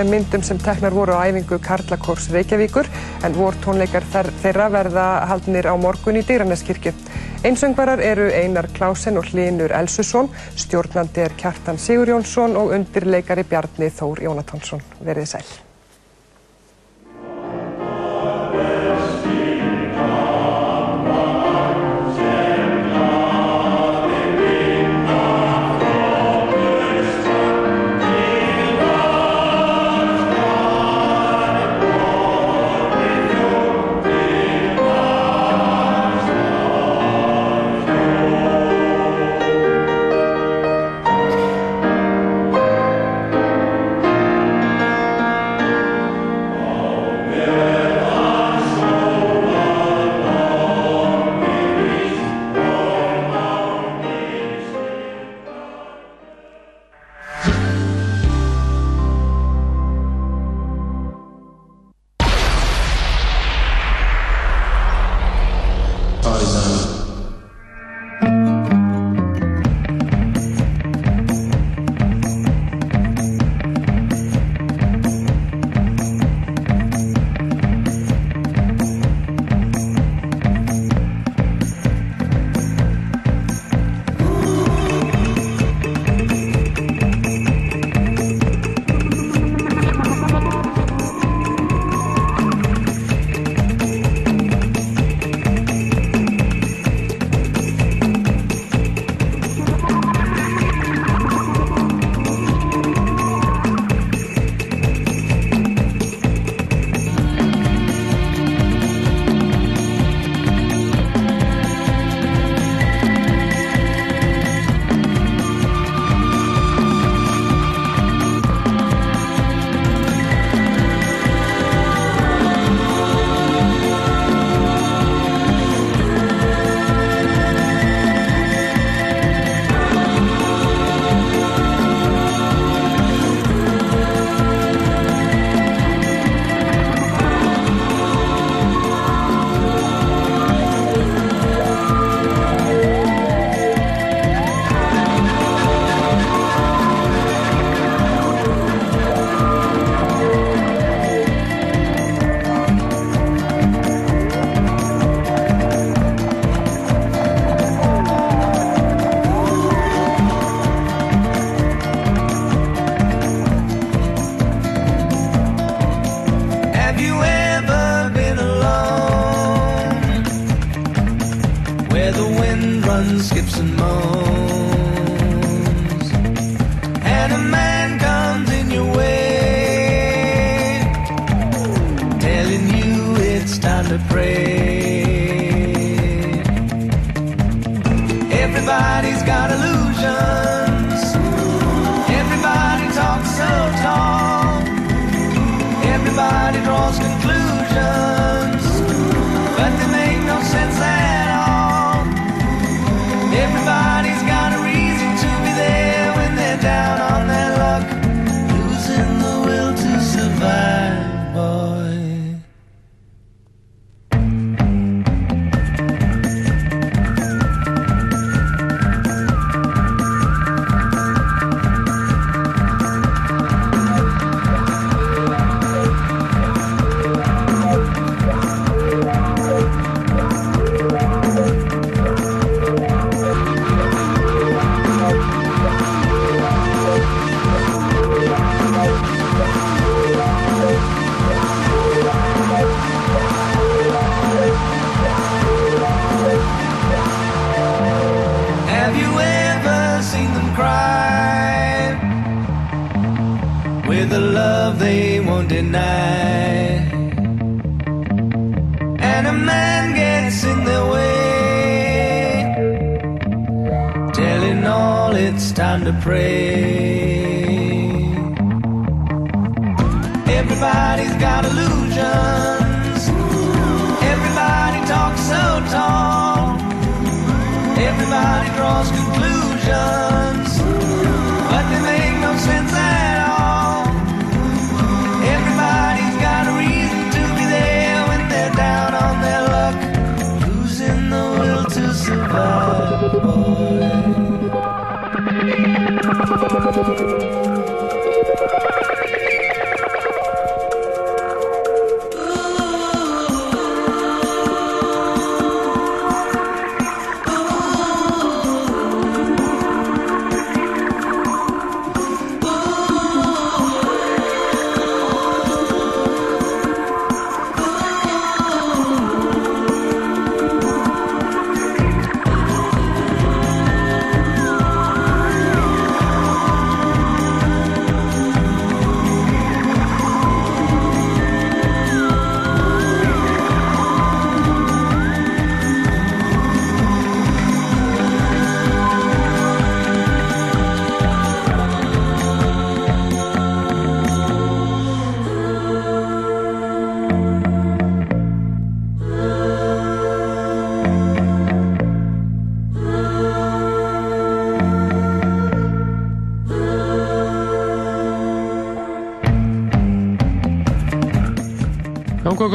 með myndum sem teknar voru á æfingu Karlakórs Reykjavíkur en vor tónleikar þeirra verða haldnir á morgun í Dýraneskirkju. Einsöngvarar eru Einar Klásen og Hlinur Elsusson, stjórnandi er Kjartan Sigurjónsson og undirleikari Bjarni Þór Jónatánsson. Verðið sæl.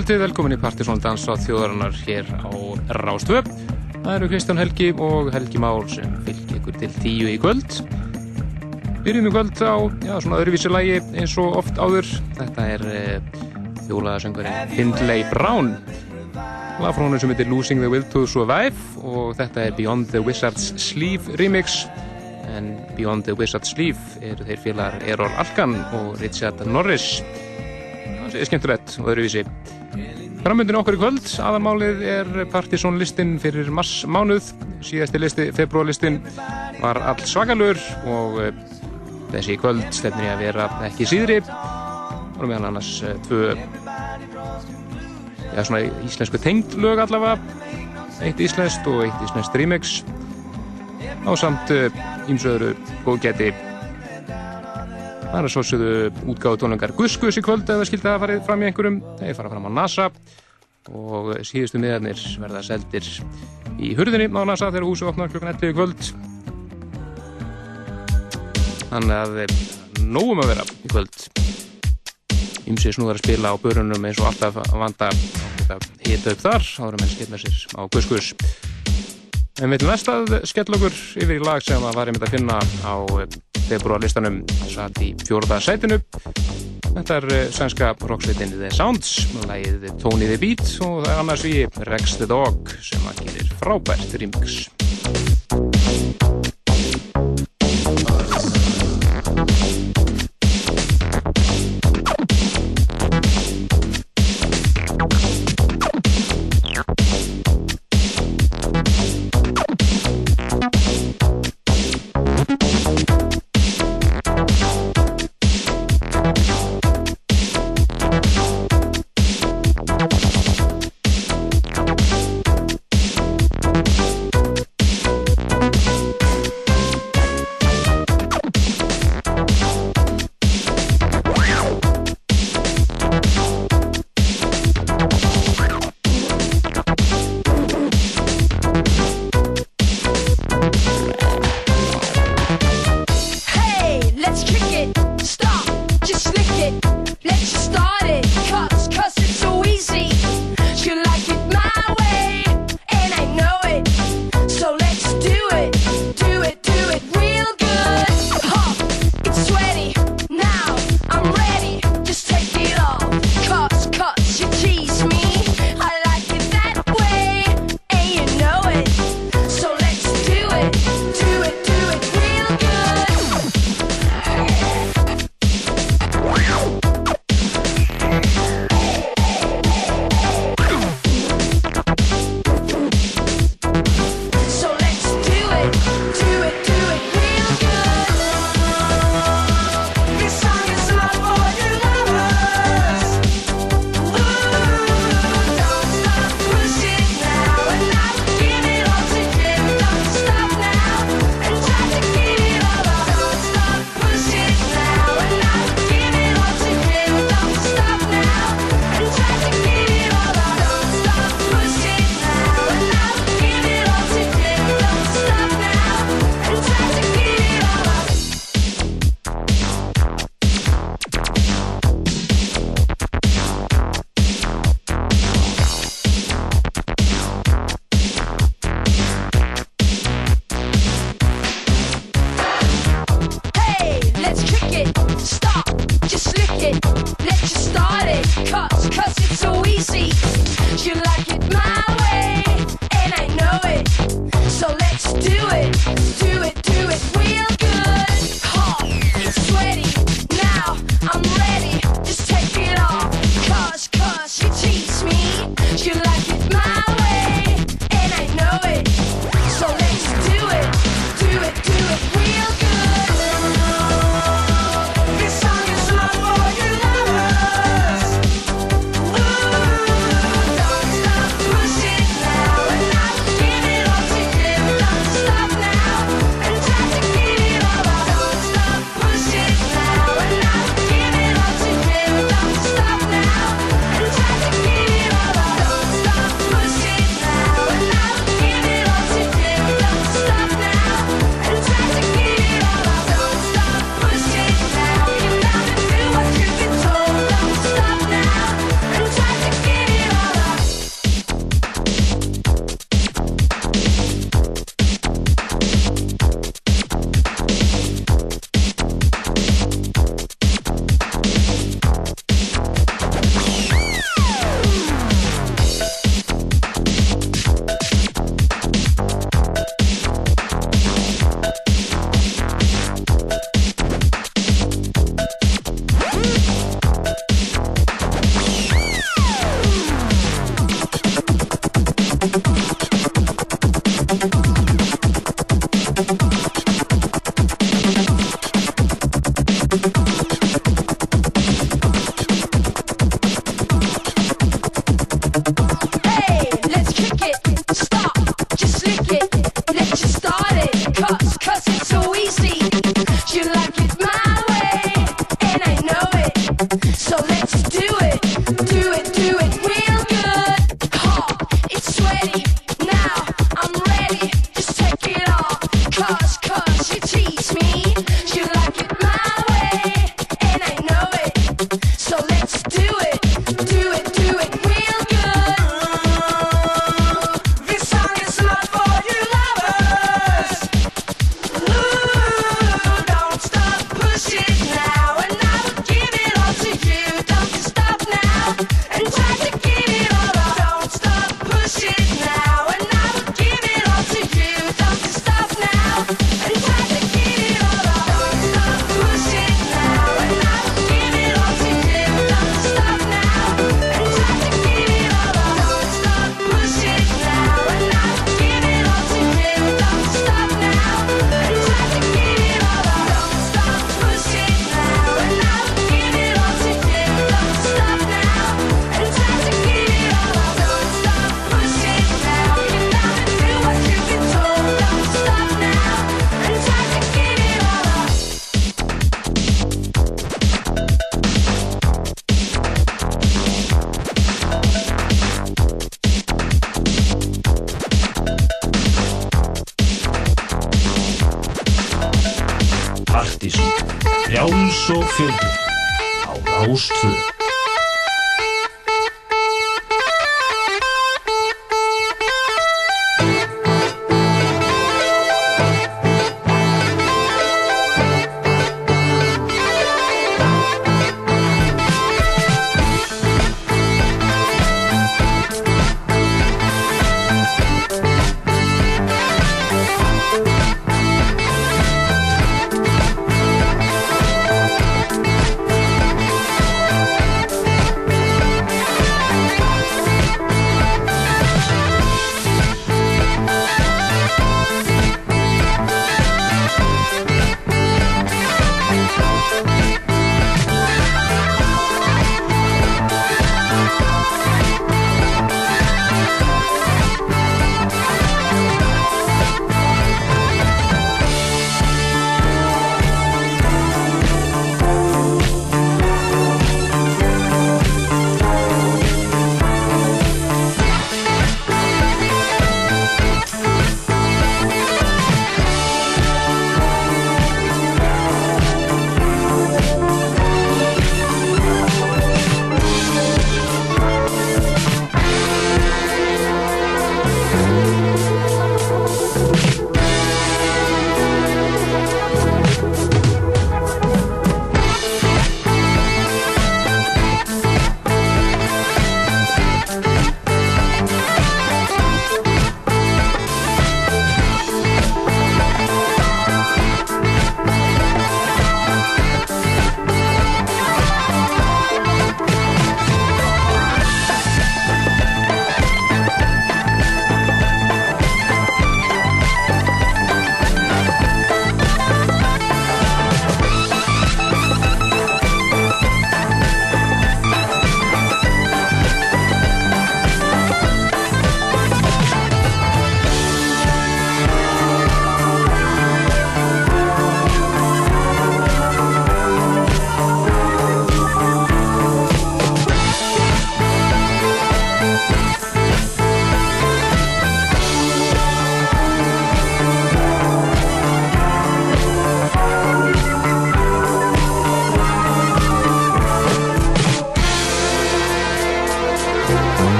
Gangakvöldi, velkomin í Partisón Dansa þjóðarinnar hér á Rástöp. Það eru Kristján Helgi og Helgi Már sem fylgir ykkur til tíu í kvöld. Byrjum í kvöld á, já, svona öðruvísi lægi eins og oft áður. Þetta er eh, þjólaðarsöngurinn Findlay Brown. Hún sem heitir Losing the Will to Survive og þetta er Beyond the Wizard's Sleeve remix. En Beyond the Wizard's Sleeve eru þeir félagar Errol Alkan og Richard Norris skemmtilegt og öðruvísi. Framöndin okkur í kvöld, aðalmálið er partysónlistin fyrir mars mánuð. Síðasti listi, februarlistin, var all svakalur og uh, þessi kvöld stefnir ég að vera ekki síðri. Það voru meðal annars uh, tvö já, svona íslensku tengdlög allavega. Eitt íslenskt og eitt íslenskt remix. Á samt ímsöðuru uh, góðgeti Það er svo sögðu útgáðu tónleikar Guskus í kvöld eða skildi það að farið fram í einhverjum. Þeir fara fram á NASA og síðustu miðarnir verða seldir í hurðinni á NASA þegar húsu opnar klukkan 11 í kvöld. Þannig að nógum að vera í kvöld. Ymsið snúðar að spila á börunum eins og alltaf að vanda að hita upp þar. Það voru menn skella sér á Guskus. En við viljum næst að skella okkur yfir í lag sem að varum að finna á februarlistanum satt í fjórða sætinu. Þetta er eh, sænska roksveitin The Sounds lægið Tony the Beat og það er annars við Rex the Dog sem að gerir frábært remix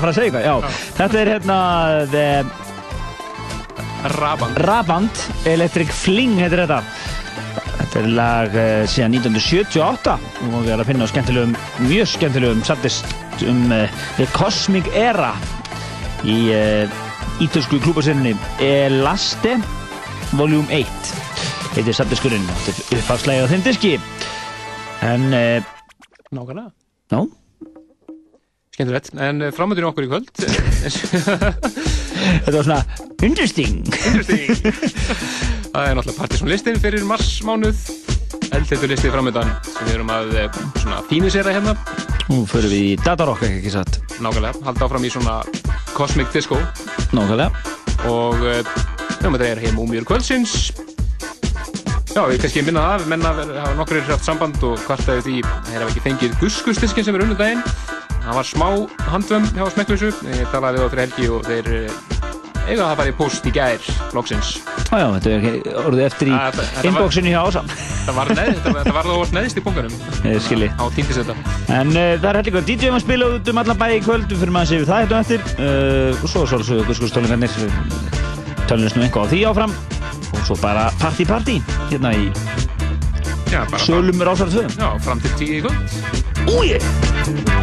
að fara að segja eitthvað, já. Þetta er hérna The Raband. Raband Electric Fling heitir þetta. Þetta er lag uh, síðan 1978 og við erum að finna á skemmtilegum, mjög skemmtilegum sattist um uh, The Cosmic Era í uh, ítölsku klúbasinni Elaste Volume 1 heitir sattiskurinn, þetta er uppafslægið á þeim diski. En, Nákvæmlega Skemmtilegt, en framöndurinn okkur í kvöld. Þetta var svona interesting Það er náttúrulega partysónlistin fyrir marsmánuð. Eldheitur listið framöndan sem við erum að eh, svona fínisera hérna. Nú förum við í datarokk ekki satt? Nákvæmlega, halda áfram í svona Cosmic Disco. Nákvæmlega. Og við erum að dreja heim úmjör kvöldsins. Já, við kannski minna það, menna hafa nokkur haft samband og kvartaði því að þeir hafa ekki fengið guskustiskin sem er unnum það var smá handvömm hjá Smekklausu ég talaði við á fyrir helgi og þeir eh, eiga það bara í post í gær loksins já, þetta er orðið eftir í Ah, inboxinu hjá Ásam. það var, það neðist í skilji. á týndis þetta En uh, það er heldur DJ-um að spila út um allan bæ í kvöld, fyrir maður að séu það hérna eftir. Uh, og svo er svo guðskurstólingarnir, tölunist nú einhvað á því áfram. Og svo bara party party, hérna í Já, bara, sölum rásar 2. Já, fram til tíu í kvöld Úi!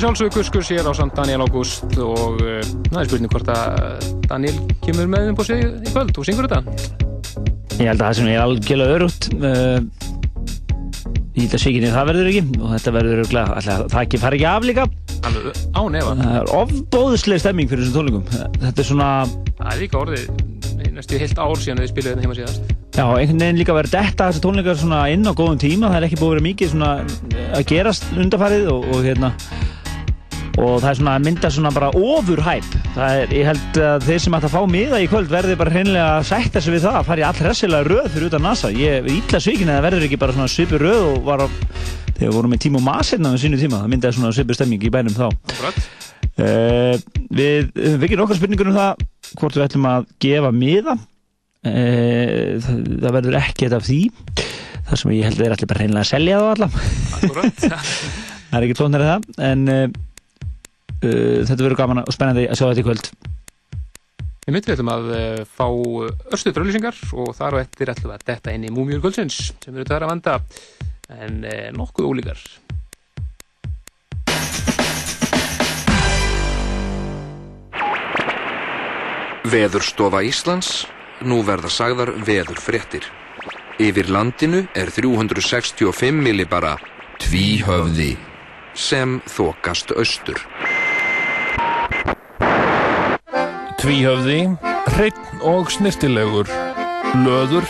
Það sjálfsögur kuskus hér á samt Daniel Ágúst og uh, það er spurning hvort að Daniel kemur með um på sig í kvöld og syngur þetta. Ég held að það sem er algjörlega örugt ég held að svikinni það verður ekki og þetta verður öruglega, alltaf, það ekki fari ekki af líka Alveg á nefa. það er ofbóðsleg stemming fyrir þessum tónleikum þetta er svona, Það er líka orðið næstu heilt ár síðan við spiluðum þetta heima síðast. já, einhvern veginn líka verið detta tónleikar svona inn á góðum tíma það er ekki búið að vera mikið svona að gerast undarfarið og, og hérna og það er svona að mynda svona bara ofur hæp það er, ég held að þeir sem ætti að fá miða í kvöld verði bara hreinlega að sætta sig við það að fara í all hressilega röð fyrir utan NASA. Ég er ítla svikin að það verður ekki bara svona svipur röð og var á, þegar við vorum með tíma og masirna með sínu tíma, það myndaði svona svipur stemming í bænum þá. Uh, við vikið nokkar spurningur um það hvort við ætlum að gefa miða. Uh, það, það verður ekkert af því. Þar sem ég held að þeir ætli bara hreinlega að selja það Akkurat. það er ekki tónir það en uh, þetta verður gaman og spennandi að sjá þetta í kvöld Við myndum við ætlum að uh, fá örstuð draulisingar og þar og eftir ætlum við að detta inn í Múmiur Kvöldsins sem eru þar að vanda en nokkuð ólíkar. Veðurstofa Íslands, nú verða sagðar veður fréttir. Yfir landinu er 365 millibara tvíhöfði sem þokast austur. Tvíhöfði, hreitt og snirtilegur. Löður,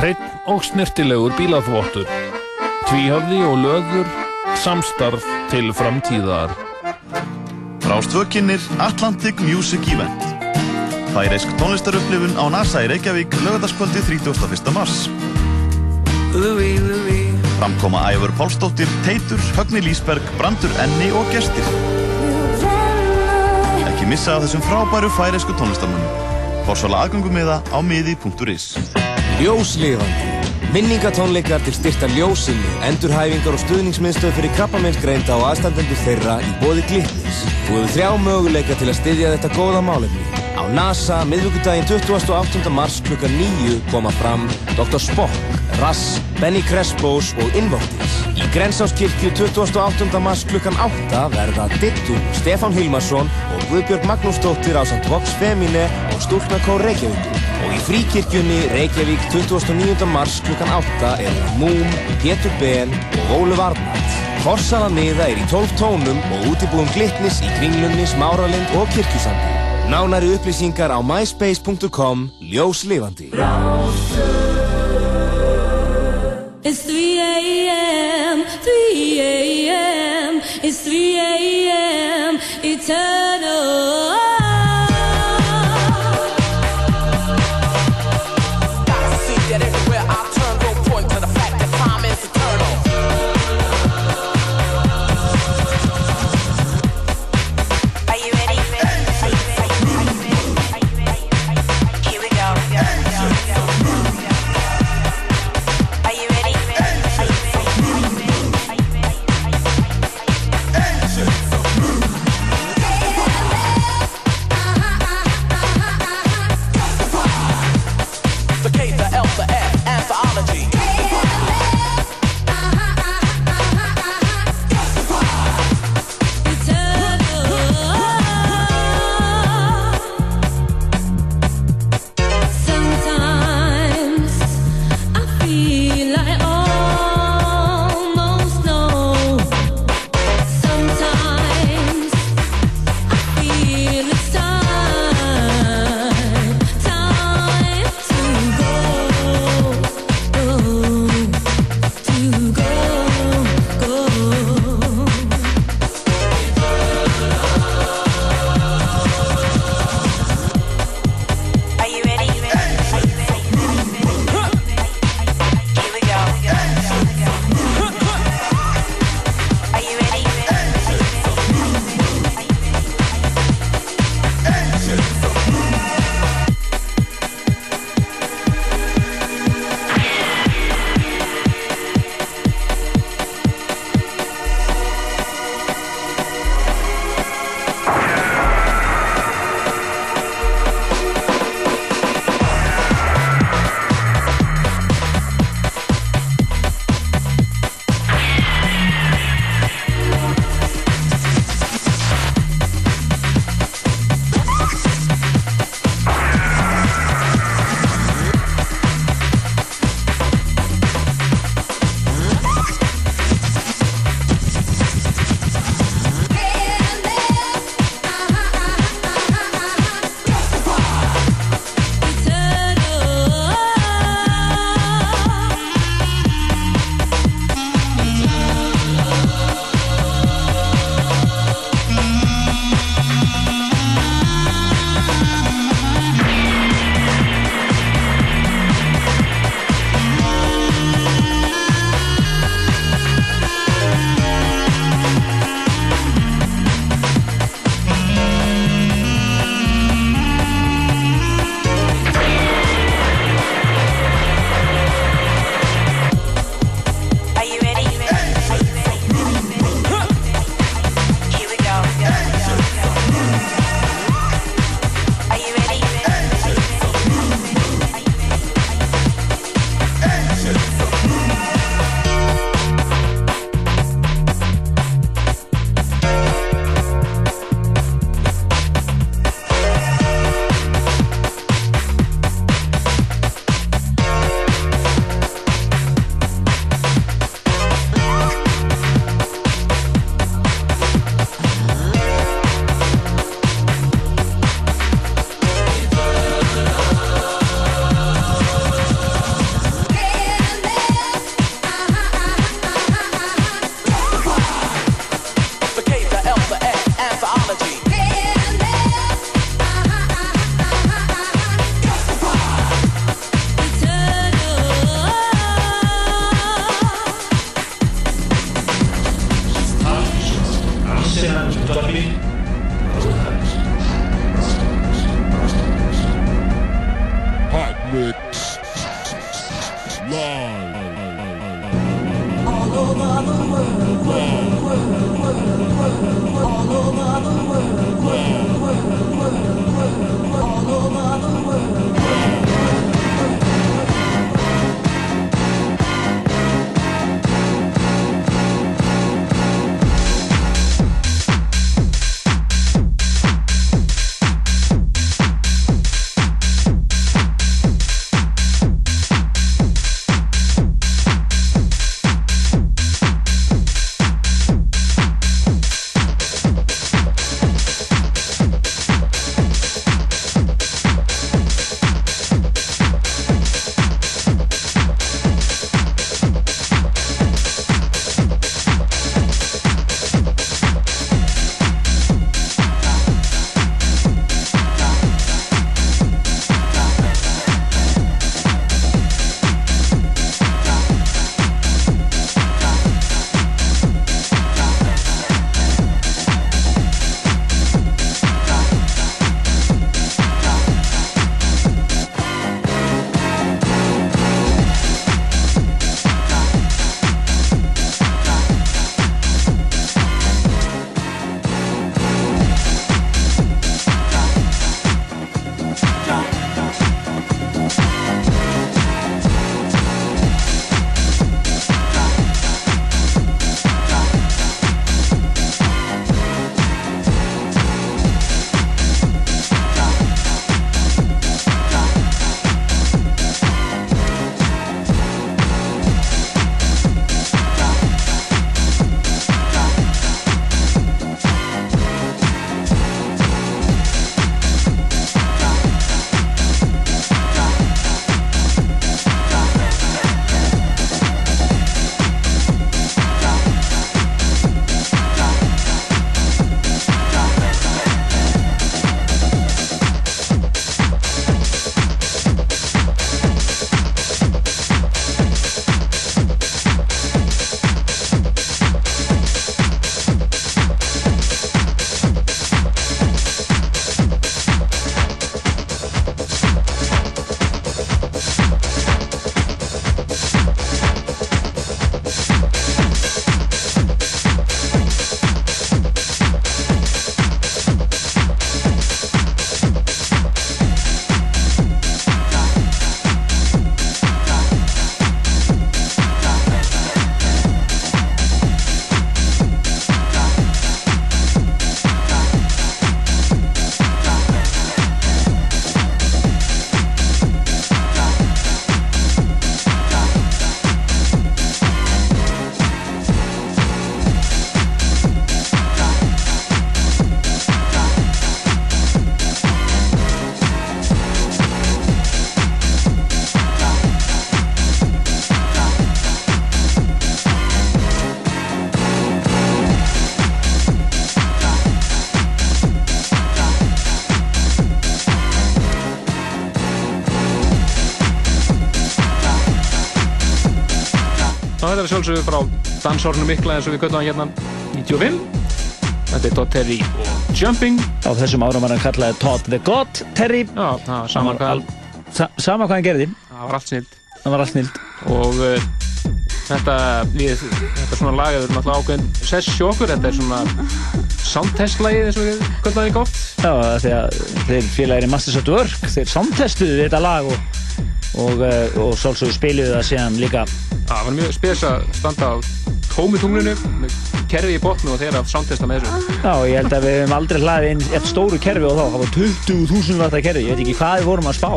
hreitt og snirtilegur bílaþvottur. Tvíhöfði og löður, samstarf til framtíðar. Rástvökinnir Atlantic Music Event Færeisk tónlistarupplifun á NASA í Reykjavík lögadaskvöldi 31. mars Framkoma Ævar Pálsdóttir, Teitur, Högni Lísberg, Brandur Enni og gestir Ekki missa af þessum frábæru færeisku tónlistarmunum Forsvala aðgangum með það á miði.is Ljóslifandi Minningatónleikar til styrta ljósinni, endurhæfingar og stuðningsmiðstöð fyrir krabbameinsgreinda og aðstandendur þeirra í bóði Glitnis. Þú hefur þrjá möguleika til að styðja þetta góða málefni. Á NASA, miðvíkudaginn 28. mars klukkan 9 koma fram Dr. Spock, Rass, Benny Crespos og Invoctis. Í Grensáskirkju 28. mars klukkan 8 verða Dittu, Stefán Hilmarsson og Guðbjörg Magnúsdóttir á samt Vox Femine og Stúlknarkór Reykjavík. Og í fríkirkjunni Reykjavík 29. mars klukkan 8 eru Múm, Pétur Ben og Óluf Arnald. Forsala miða er í 12 tónum og útibúum glitnis í Kringlunni, Smáralind og Kirkjusandi. Nánari upplýsingar á myspace.com Ljóslifandi. It's 3 a.m., 3 a.m., it's 3 a.m., eternal. Þetta er sjálfsögðu frá dansórnum mikla eins og við köttum hann hérna 95 Þetta er Todd Terry og Jumping. Á þessum árum var hann kallaði Todd the God Terry. Já, það var sama Hann hvað sa Sama hvað hann gerði. Það var allt snill Það var allt snild og uh, þetta, við, þetta svona lag er náttúrulega ákveðin sess sjókur, þetta er svona soundtest-lagið eins og við köllum það ekki oft Já, að þeir félagir í Masters at Work þeir samtestuðu þetta lag og, og, uh, og svolsögur spiluðu það síðan líka Það var mjög spes að standa á tómi tunglinu með kerfi í botnu og þeirra soundtesta með þessu. Já, ég held að við hefum aldrei hlaðið inn eitt stóru kerfi og þá það var 20.000 vata kerfi, ég veit ekki hvað við vorum að spá.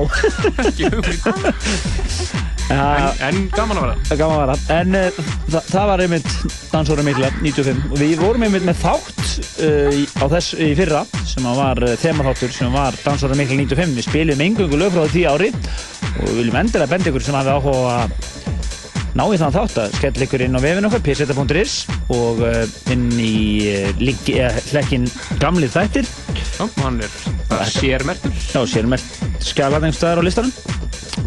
En, en gaman að vera. Gaman að vera. En uh, þa það var einmitt Dansóra mikla 95 og við vorum einmitt með þátt uh, á þess í fyrra sem að var uh, þemaþáttur sem var Dansóra mikla 95 við spilum engungu lög frá því ári og við viljum endilega benda ykkur sem hafi áhuga að ná í þann þátt að skell ykkur inn á vefin okkar pseta.is og uh, inn í eða hlekkin gamlið þættir. Já, hann er það er sérmertur Já, sér með skjala einhverstaðar á listanum.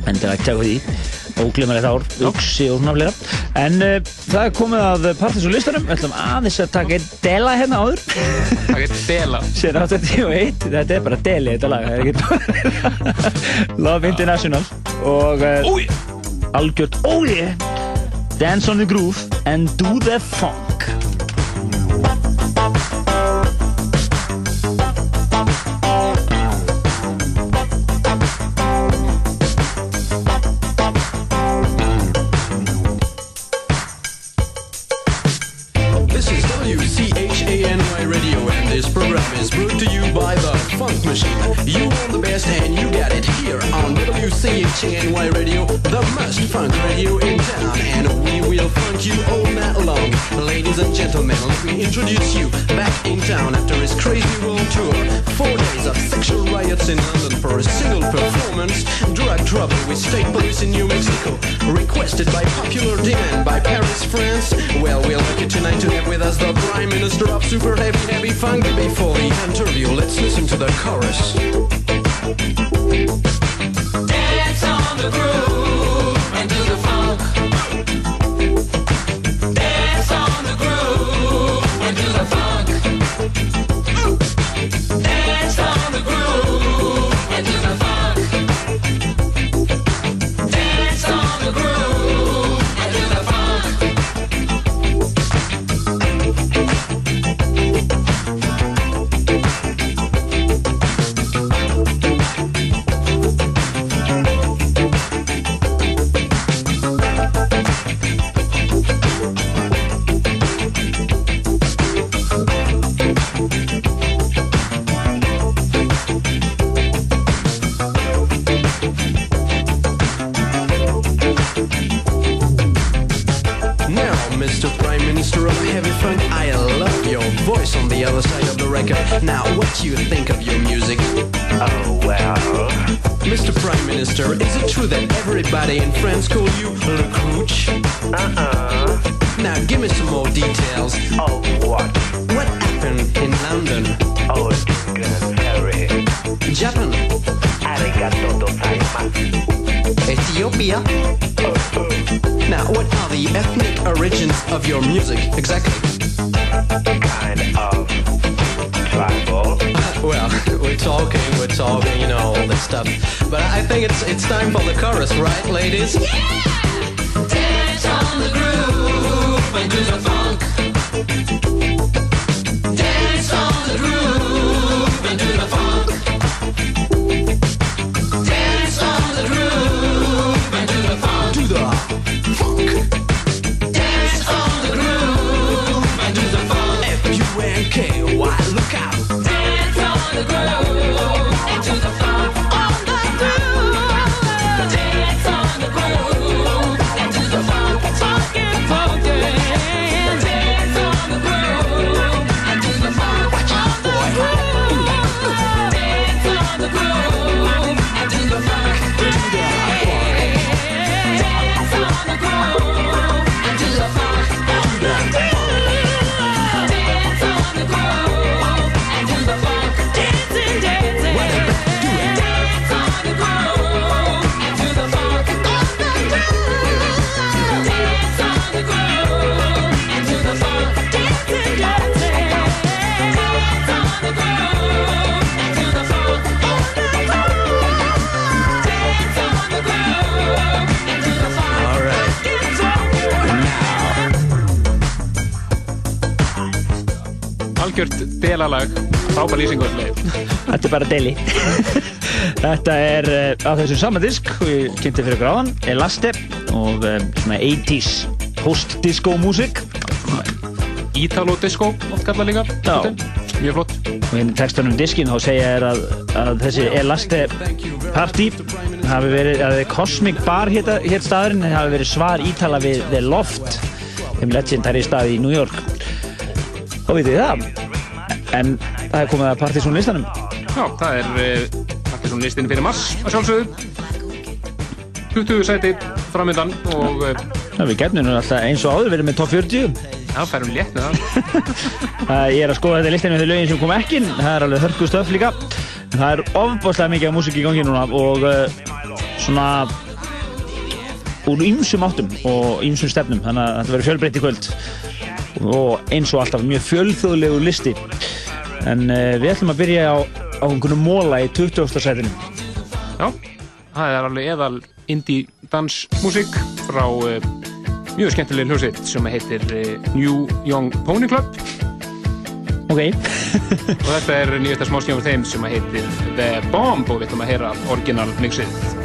Endilega ekki taka því óglemalegt ár, uksi og svona fleira. En uh, það er komið að partys og listanum. Við ætlum aðeins að taka einn dela hérna áður. Það getur dela. Sér 81, þetta er bara deli þetta lag, það er ekki? Love International og uh, algjört yeah Dance on the groove and do the funk This is WCHANY Radio, and this program is brought to you by the Funk Machine. You want the best, and you got it here on WCHANY Radio, the most funk radio in town. And Ladies and gentlemen, let me introduce you back in town after his crazy world tour. Four days of sexual riots in London for a single performance. Drug trouble with state police in New Mexico. Requested by popular demand by Paris, France. Well, we're lucky tonight to have with us the Prime Minister of Super Heavy Heavy Funk. Before the interview, let's listen to the chorus. Dance on the groove ladies? Dance delalag, frábær lýsingur Þetta er bara deli. Þetta er á þessum sama disk og ég kynnti fyrir gráðan Elaste og um, svona 80s post-disco músík. Ítalo disco, oft kallað líka. Mjög flott. Og í textunum diskinn þá segja er að, að þessi Elaste Party hafi verið, að Cosmic Bar hétt hét staðurinn hafi verið svar ítala við The Loft þeim legendary staði í New York. Þá vitið það en það er komið að Partizón listanum. Já, það er uh, Partiðsson listin fyrir mars að sjálfsögðu. 20 sæti framöndan og uh, Já, við gefnum nú alltaf eins og áður verið með top 40 já, færum létt með það. Ég er að skoða þetta listinu með þau lögin sem kom ekki það er alveg hörku stöf líka. Það er ofbáslega mikið af músík í gangi núna og uh, svona úr ýmsum áttum og ýmsum stefnum. Þannig að þetta verður fjölbreytt í kvöld. Og eins og alltaf mjög fjölþjóðlegu listi en uh, við ætlum að byrja á, á einhvern móla í 20. sætinu Já, það er alveg eðal indie dansmusík frá uh, mjög skemmtileg hljómsveit sem heitir uh, New Young Pony Club Ok. og þetta er nýjasta smáskjáfur þeim sem heitir The Bomb og við ætlum að heyra orginal mixið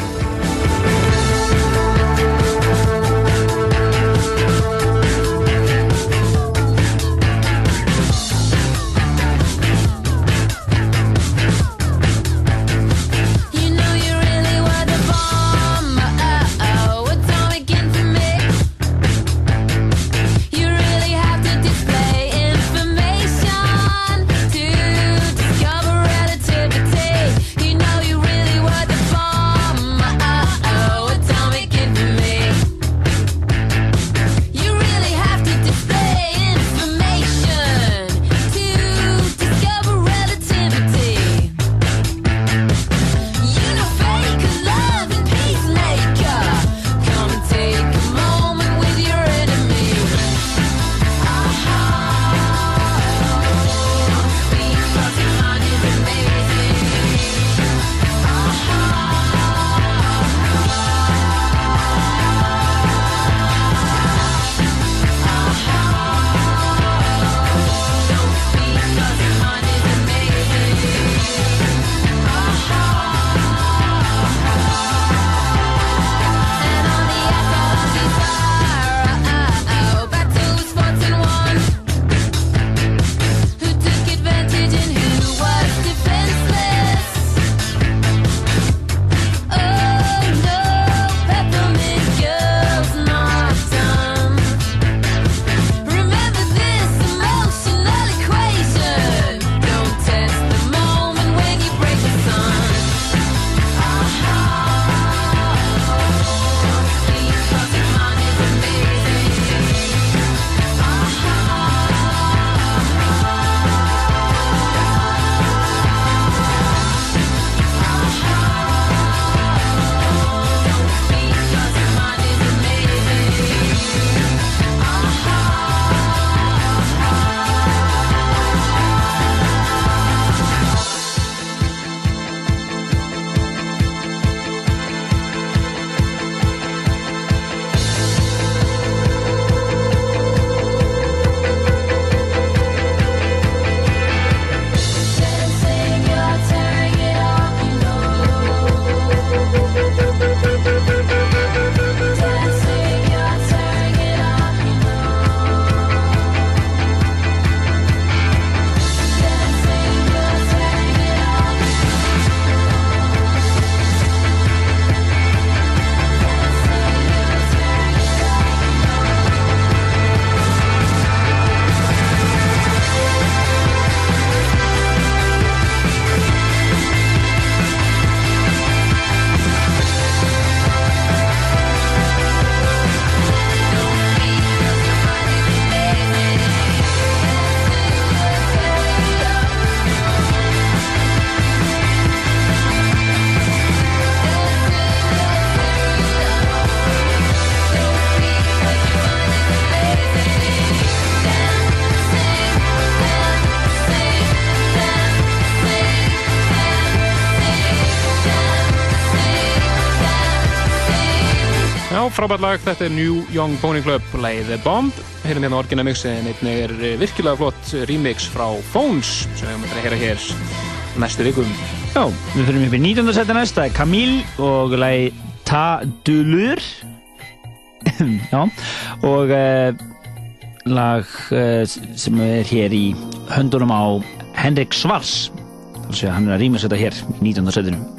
frábært lag, þetta er New Young Pony Club. Lagið The Bomb, heyrum hérna orginal mixið en einnig er eh, virkilega flott remix frá Phones sem við höfum að heyra hér næstu vikum. Já, við fyrir upp í 19. seti næst, það er Camille og lagi Ta Dulur Já, og uh, lag uh, sem er hér í höndunum á Henrik Svars. Þannig að hann er að rýma þetta hér í 19. setinu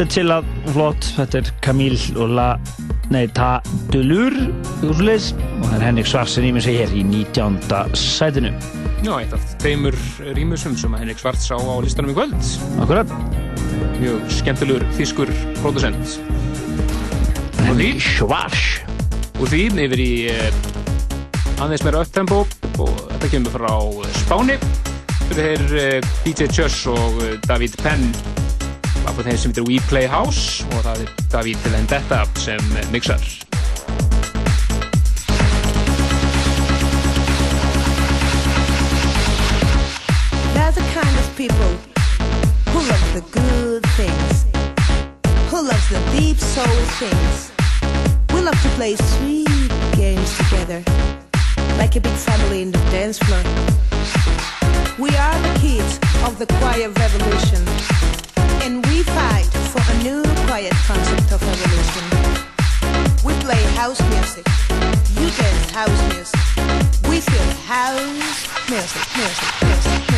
þetta er chillað og flott, þetta er Camille og La, nei, Ta Delur úrsleis og það er Henrik Svarsen í mig sig hér í 19. sætinu. Já, eitt af tveimur rýmusum sem Henrik Svarts á á listanum í kvöld. Akkurat. Mjög skemmtilegur þýskur pródusent. Henrik Svarts. Og því yfir í uh, aðeins meira upptempo og þetta kemur frá Spáni. Þetta er uh, DJ Chus og uh, David Penn af þeim sem heitir We Play House og það er David Vendetta sem mixar. They're the kind of people who love the good things, who loves the deep soul things. We love to play sweet games together, like a big family in the dance floor. We are the kids of the quiet revolution, and we fight for a new quiet concept of evolution. We play house music, you dance house music. We feel house music, music, music, music, music,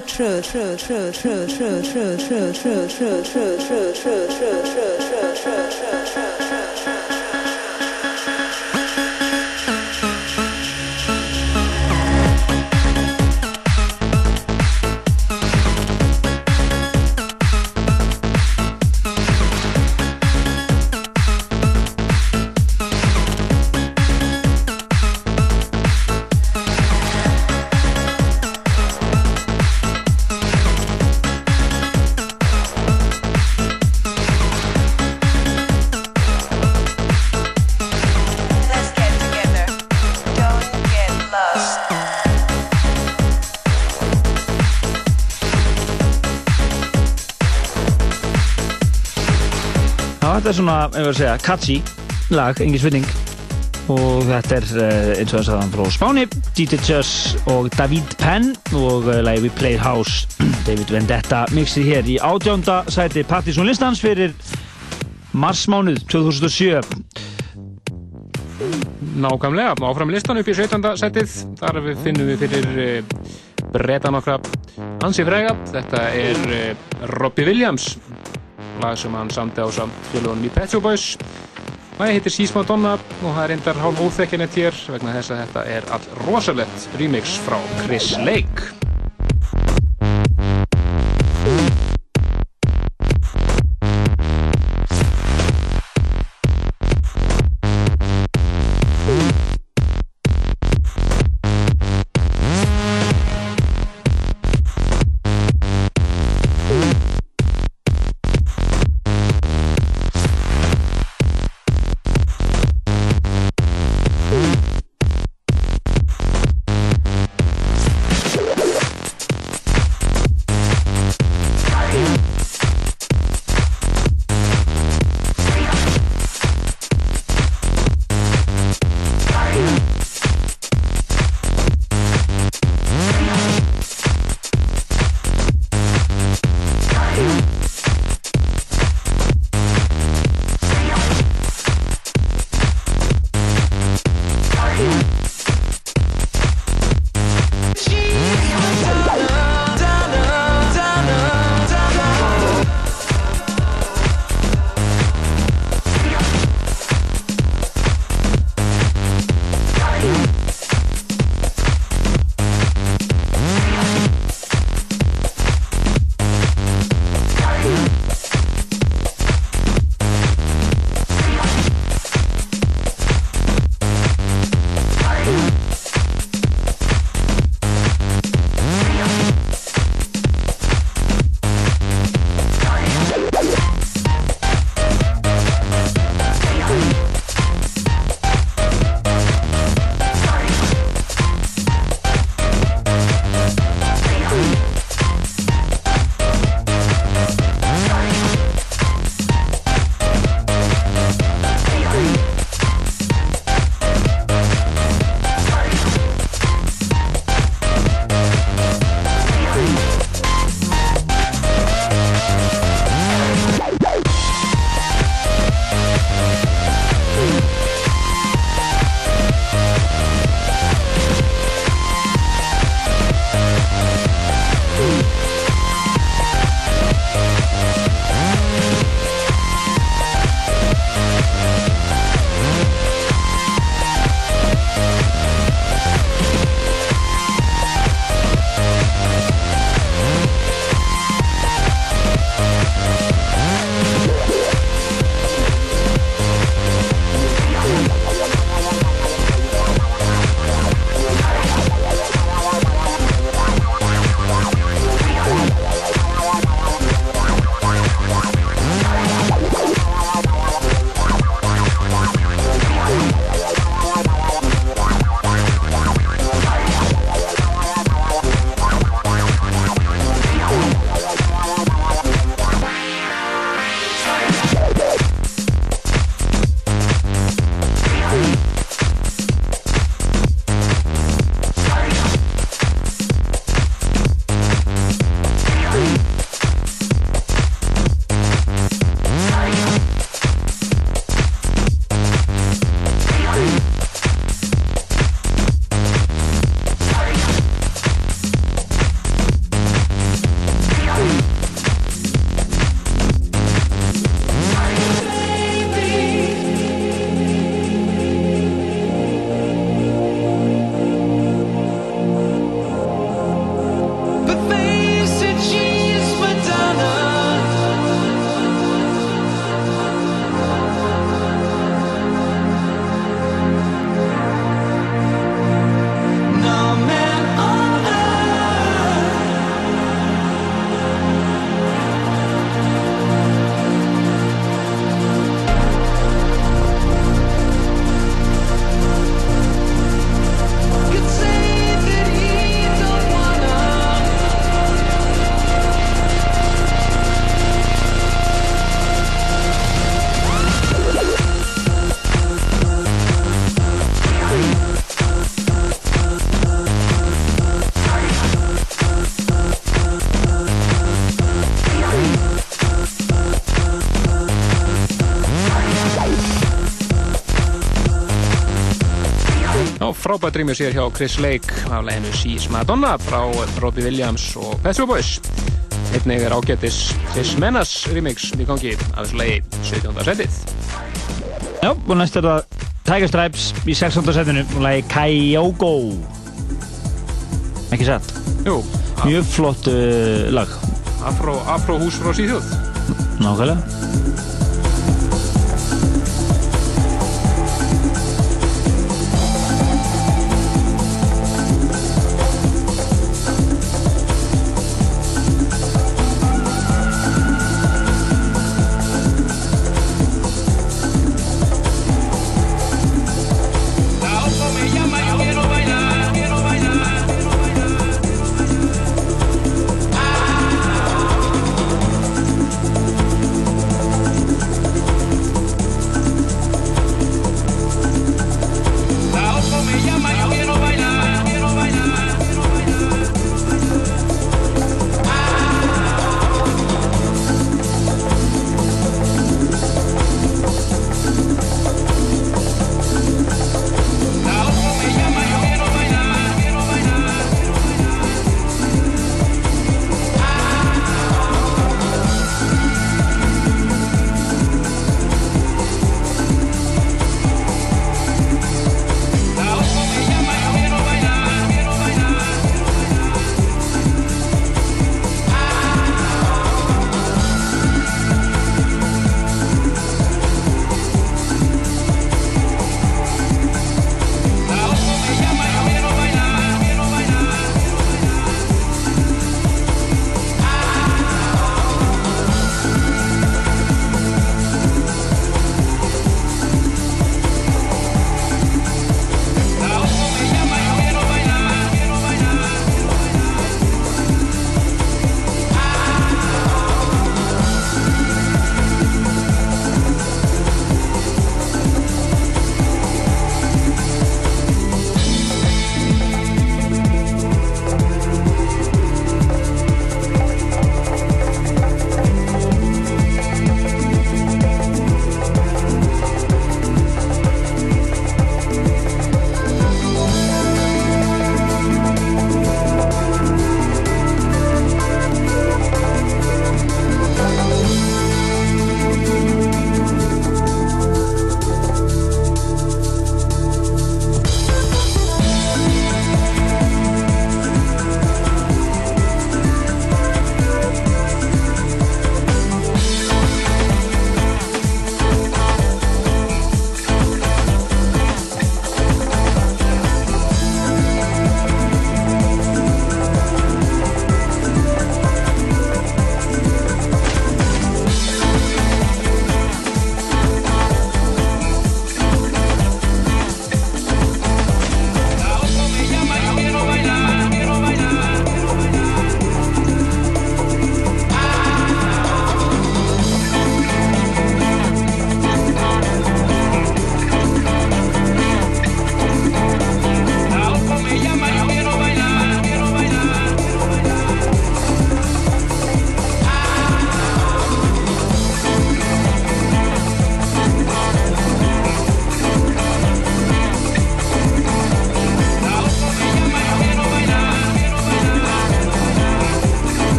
撤撤撤撤撤撤撤撤撤撤 við segja, catchy lag, engin spurning. Og þetta er uh, eins og þess að hann frá Spáni DJ Chess og David Penn og uh, lagi We Play House. David Vendetta mixið hér í átjánda sæti Partizón listans fyrir marsmánuð 2007 Nákvæmlega, áfram listan upp í 17. setið þar við finnum við fyrir uh, breyta nokkra ansi frega þetta er Robbie Williams lag sem hann samti á samt fjölugunum í Pet Shop Boys. Lagi heitir Sís Madonna og það er reyndar hálf óþekkinett hér vegna þess að þetta er all rosalett remix frá Chris Lake frábært rýmur sér hjá Chris Lake af leginu Sís Madonna frá Robbie Williams og Pet Shop Boys. Einnig er ágættis Chris Menas remix í gangi af þessu legi 17. setið. Já, og næst er það Tiger Stripes í 16. setinu og lagi Kyogo. Ekki satt? Jú. Mjög flott uh, lag. Afró, Afró hús frá Svíþjóð. Nákvæmlega.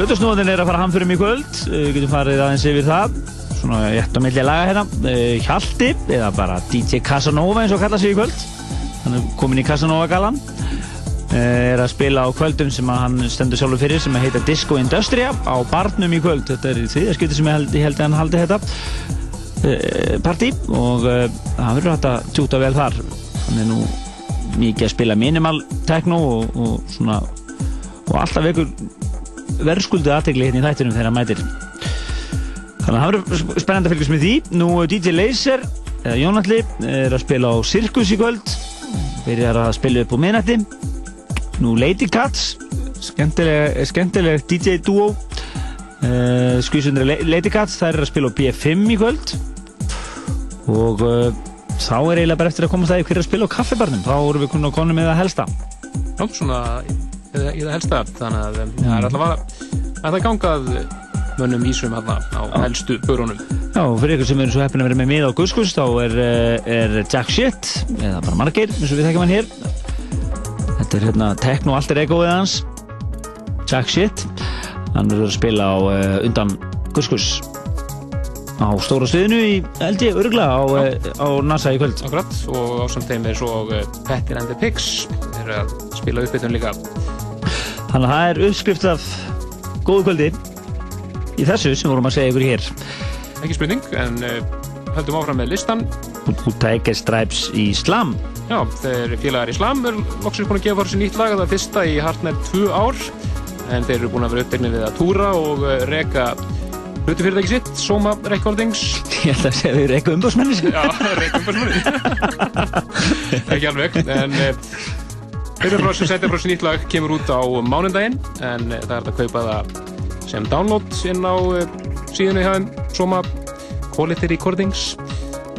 Plötusnóðin er að fara hamfyrum í kvöld, uh, við getum farið aðeins yfir það, svona rétt á milli laga hérna, uh, Hjalti, eða bara DJ Casanova eins og kalla sig í kvöld, hann er komin í Casanova galan, uh, er að spila á kvöldum sem hann stendur sjálfur fyrir sem heita Disco Industria á Barnum í kvöld, þetta er því að skipti sem ég held, ég held að hann haldi þetta. Partí og hann verður hægt að tjúta vel þar, hann er nú mikið að spila minimal techno og, og svona og alltaf vekur verðskuldu aðtegli hérna í þættinum þegar hann mætir. Þannig að það verður spennandi að fylgjast með því. Nú DJ Laser eða Jónalli er að spila á Circus í kvöld. Byrjar að spila upp á minnætti nú Lady Cats skemmtileg, skemmtileg DJ duo uh, skvísundur Lady Cats þær er að spila á B5 í kvöld. Og uh, þá er eiginlega bara eftir að komast að hver er að spila á kaffibarnum. Þá erum við kunna konum með að helsta. Já, svona í, það helsta þannig að það er alltaf að það gangað mönnum ísum hérna á helstu börunum. Já, fyrir ykkur sem eru svo heppin að vera með mið á Guskus þá er, eh, er Jack Shit eða bara margir, eins og við þekkjum hann hér. Þetta er hérna Tekno Alter Egoið hans Jack Shit. Hann er að spila á uh, undan Guskus á stóra sviðinu í LG örgla á, uh, á NASA í kvöld. Akkurat, og á samt þeim er svo Pettir and the Pigs eru að spila uppbytun líka Þannig að það er uppskrift af góðu kvöldi í þessu sem vorum að segja ykkur hér. Ekki spurning, en uh, höldum áfram með listan. Tiger Stripes í Slam. Já, þeir félagar í Slam er loksins búin að gefa sér nýtt lag það er fyrsta í hartnær tvö ár. En þeir eru búin að vera uppdegnið við að túra og uh, reka hlutufyrirtæki sitt, Soma Recordings. Ég held að segja við reyka umbúrsmenni Já, reyka umbúrsmenni ekki alveg en þeir eru frá sem setja frá sér nýtt lag kemur út á mánundaginn en uh, það er að kaupa það sem download inn á uh, síðunni hjá þeim Soma Quality Recordings.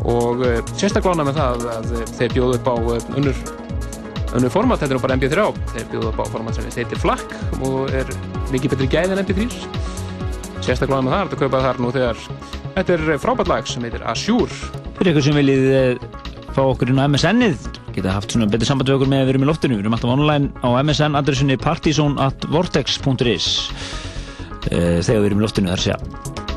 Og uh, sérstaklega með það að þeir bjóðu upp á unnur unnur format, þetta er nú bara MP3 þeir bjóðu upp á format sem heitir FLAC og er mikið betri gæð en MP3 sérstaklega með það er að kaupa þar nú þegar. Þetta er frábært lag sem heitir Azure. Fyrir ykkur sem viljið eh, fá okkur inn á MSN-ið geta haft svona betur samband við okkur með að við erum í loftinu. Við erum alltaf online á MSN adressunni partizone.vortex.is eh, þegar við erum í loftinu þar sé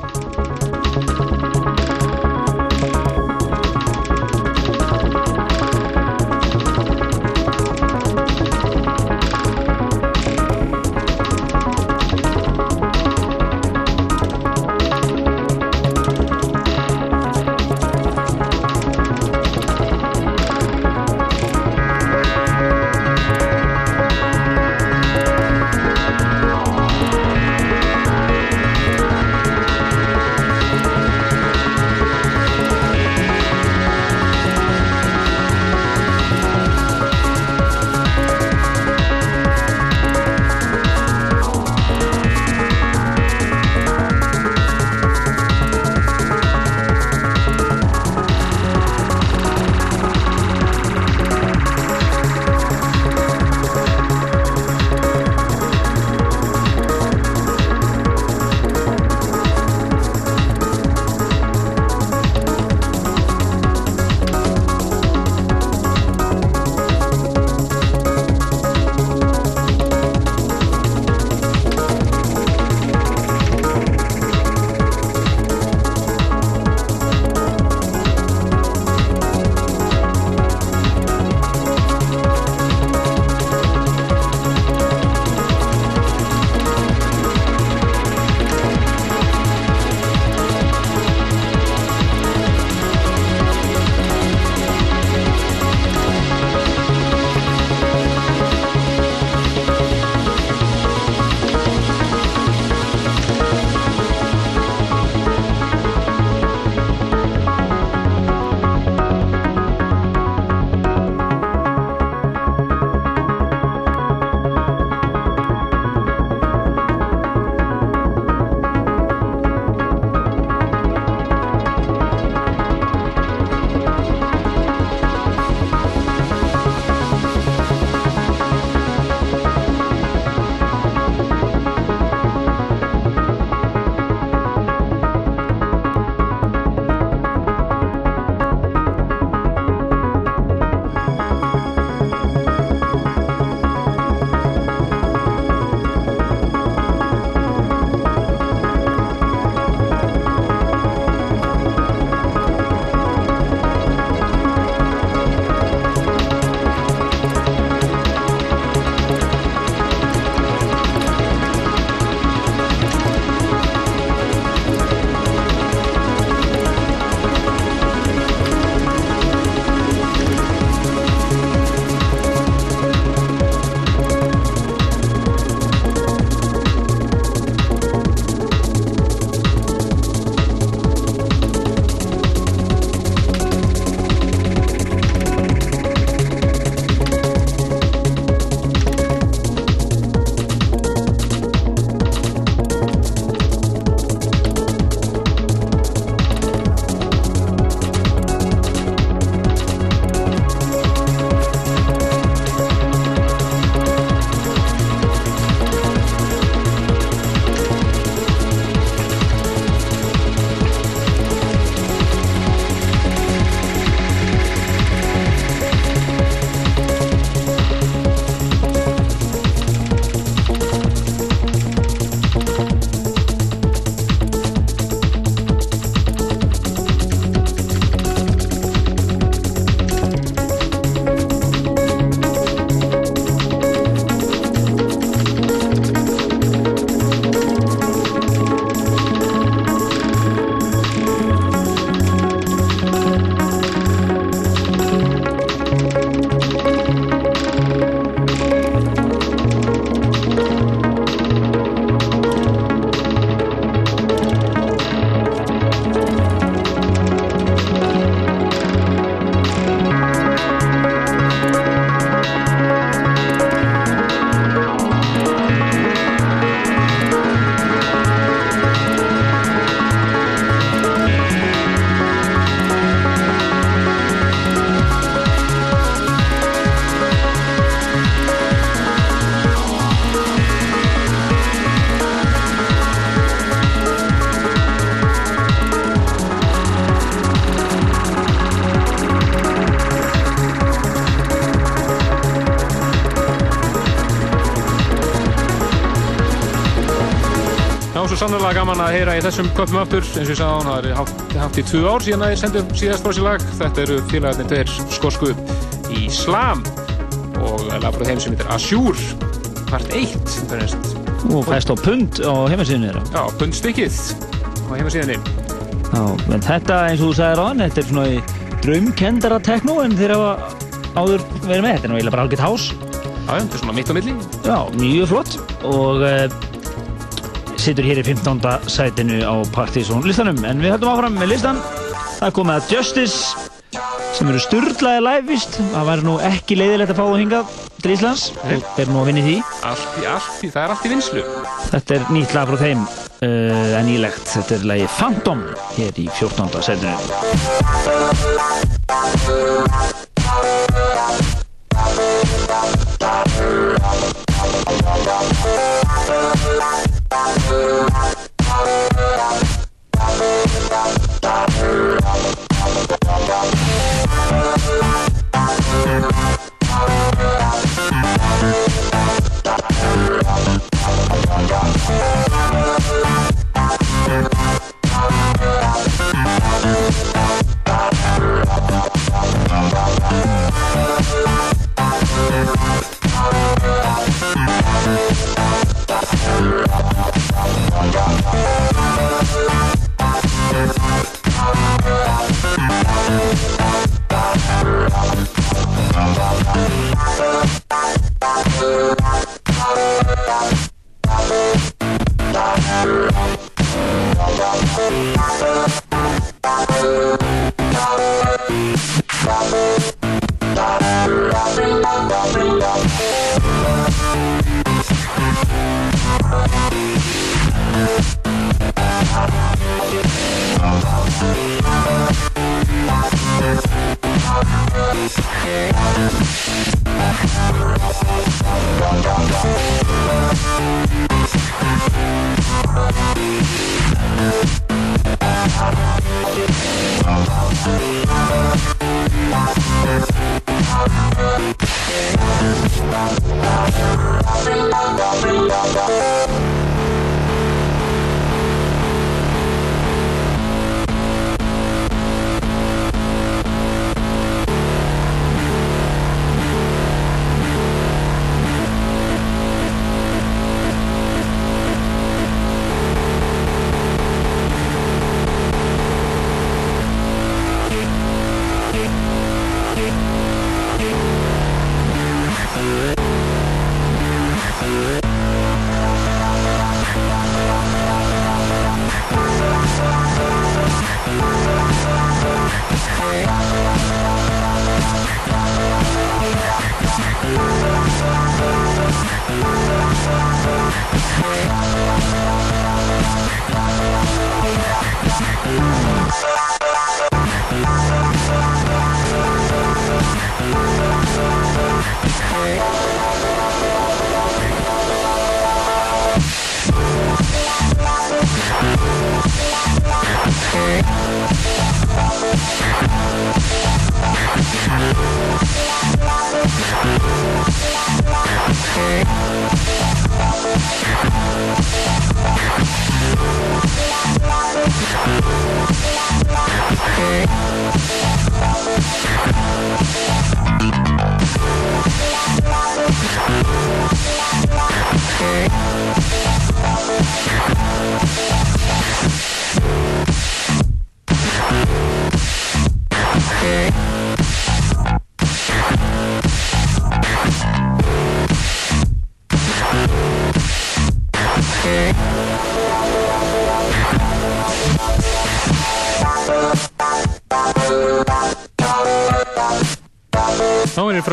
sannlega gaman að heyra í þessum köpum aftur eins og ég sagði hann, það er hátt, hátt í tvö ár síðan að ég sendum síðast frá sér lag þetta eru félagarnir tveir skosku í Slam og lag frá þeim sem heitir Azure part 1 finnst. Og fæst á pund á heimasíðinu þeirra. Já, pundstykkið á heimasíðinni Já, en þetta eins og þú sagðir á hann, þetta er svona í draumkendara tekno en þeir hafa áður verið með. Þetta er eiginlega bara algjört hás. Já, þetta er svona mitt á milli Já, mjög flott og uh, situr hér í 15. sætinu á Partizón listanum. En við höldum áfram með listan. Það er komið að Justice sem eru sturlaði live vist. Það væri nú ekki leiðilegt að fá að hinga til Íslands. Þeir eru nú að vinna í því. allt, í- allt, það er allt í vinslu Þetta er nýtt lag frá þeim uh, en nýlegt. Þetta er lagi Phantom hér í 14. sætinu.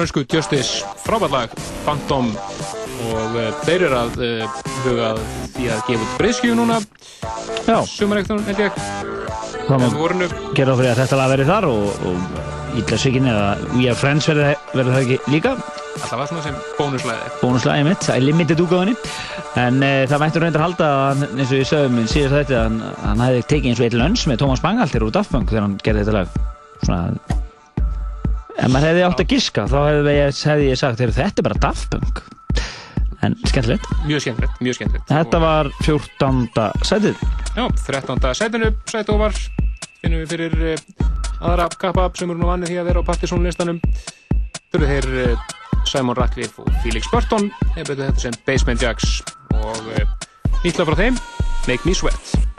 Frönsku Justice frábært lag Phantom. Og uh, þeir eru að uh, huga því að gefa út breyðskjöfu núna. Já. Sumarektur held ég. Gera fyrir að þetta lag verið þar og, og ítla svikin eða We Are Friends verður það ekki líka. Alltaf svona sem bónuslæði. Bónuslæði mitt, það er limited útgáðinni en e, það mættur reyndar halda að eins og ég sagði minn síðast þetta að hann, hann hefði tekið eins og eitt lönns með Tómas Bangalter úr Daft Punk þegar hann gerði þetta lag. Svona ef maður hefði átt að giska þá hefði ég, hefði ég sagt "Heyrðu, þetta er bara Daft Punk en skemmtilegt Mjög skemmtilegt, mjög skemmtilegt. Þetta var 14. sætið Já, 13. sætinu, sætu var finnum við fyrir uh, aðra kappa sem eru nú vannið því að vera á Partisan listanum þurfið þeir uh, Simon Ratcliffe og Felix Burton eða betur þetta sem Basement Jacks og uh, nýtla frá þeim Make Me Sweat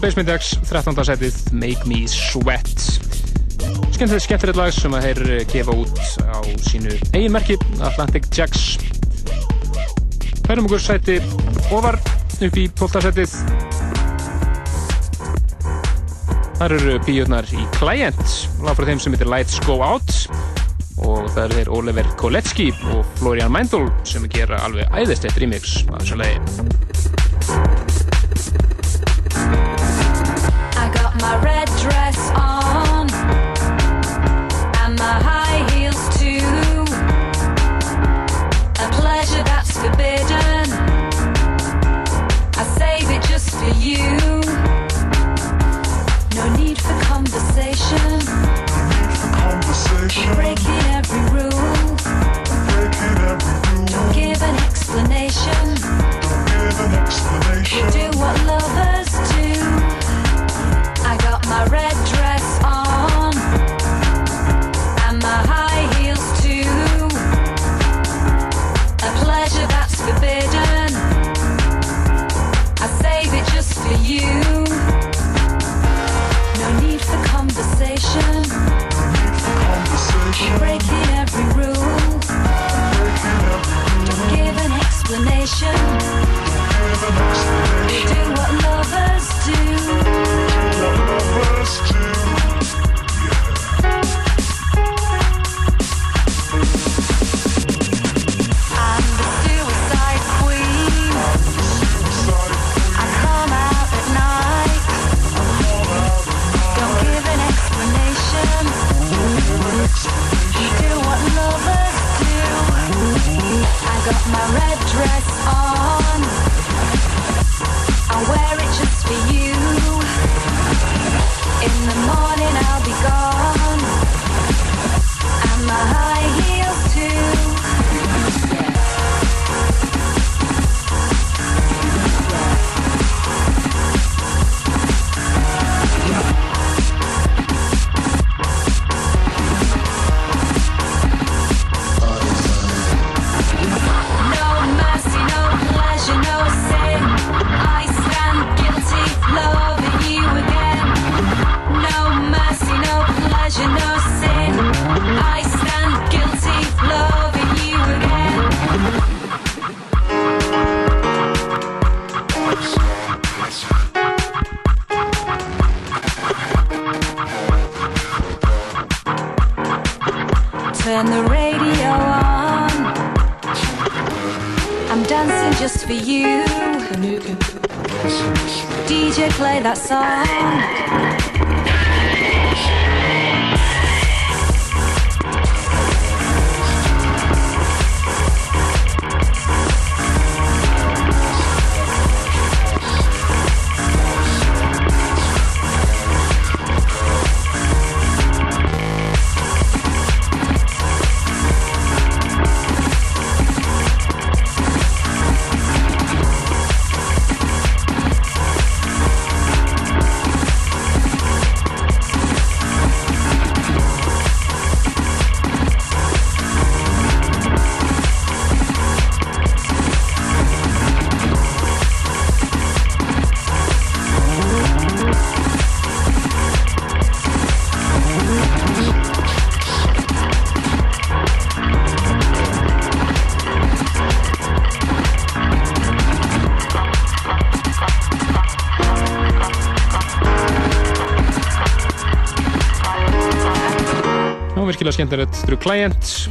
Basement X, 13. setið Make Me Sweat Skemmtilegt skemmtilegt lag sem að þeir eh, gefa út á sínu eigin merki Atlantic Jacks Færum okkur sæti ofar upp í 12. setið Þar eru píurnar í Client lag frá þeim sem heitir Lights Go Out og það eru þeir Oliver Kolecki og Florian Meindl sem gera alveg æðislegt remix af þessu lagi that song. Skemmtilegt True Client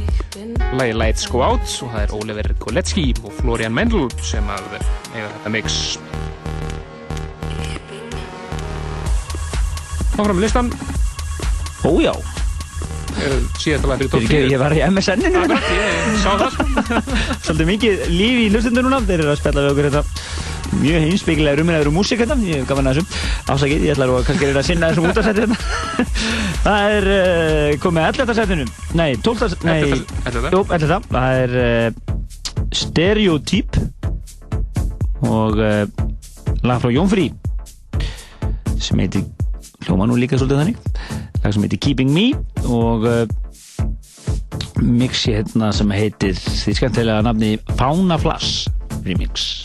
lagi Lights Go Out og það er Oliver Kolecki og Florian Mendl sem að eiga þetta mix. Áfram með listan Ójá Síðast að fyrir top Fyrir ekki, ég var í MSN-inu sá það Svolítið mikið líf í hlustundur núna. Þeir eru að spjalla við okkur þetta mjög heimsbyggilega rummilegur músík hérna. Ég hef gaman að þessum Ásakið, ég ætla að kannski að sinna þessum útastætti hérna Það er uh, komið 11. sætinu Nei, 12. Nei, 11. Jú, 11. Það er uh, Stereotyp og uh, lag frá Jón Frí sem heitir hljóma nú líka svolítið þannig lag sem heitir Keeping Me og mixi hérna sem heitir því skemmtilega nafni Fauna Flash remix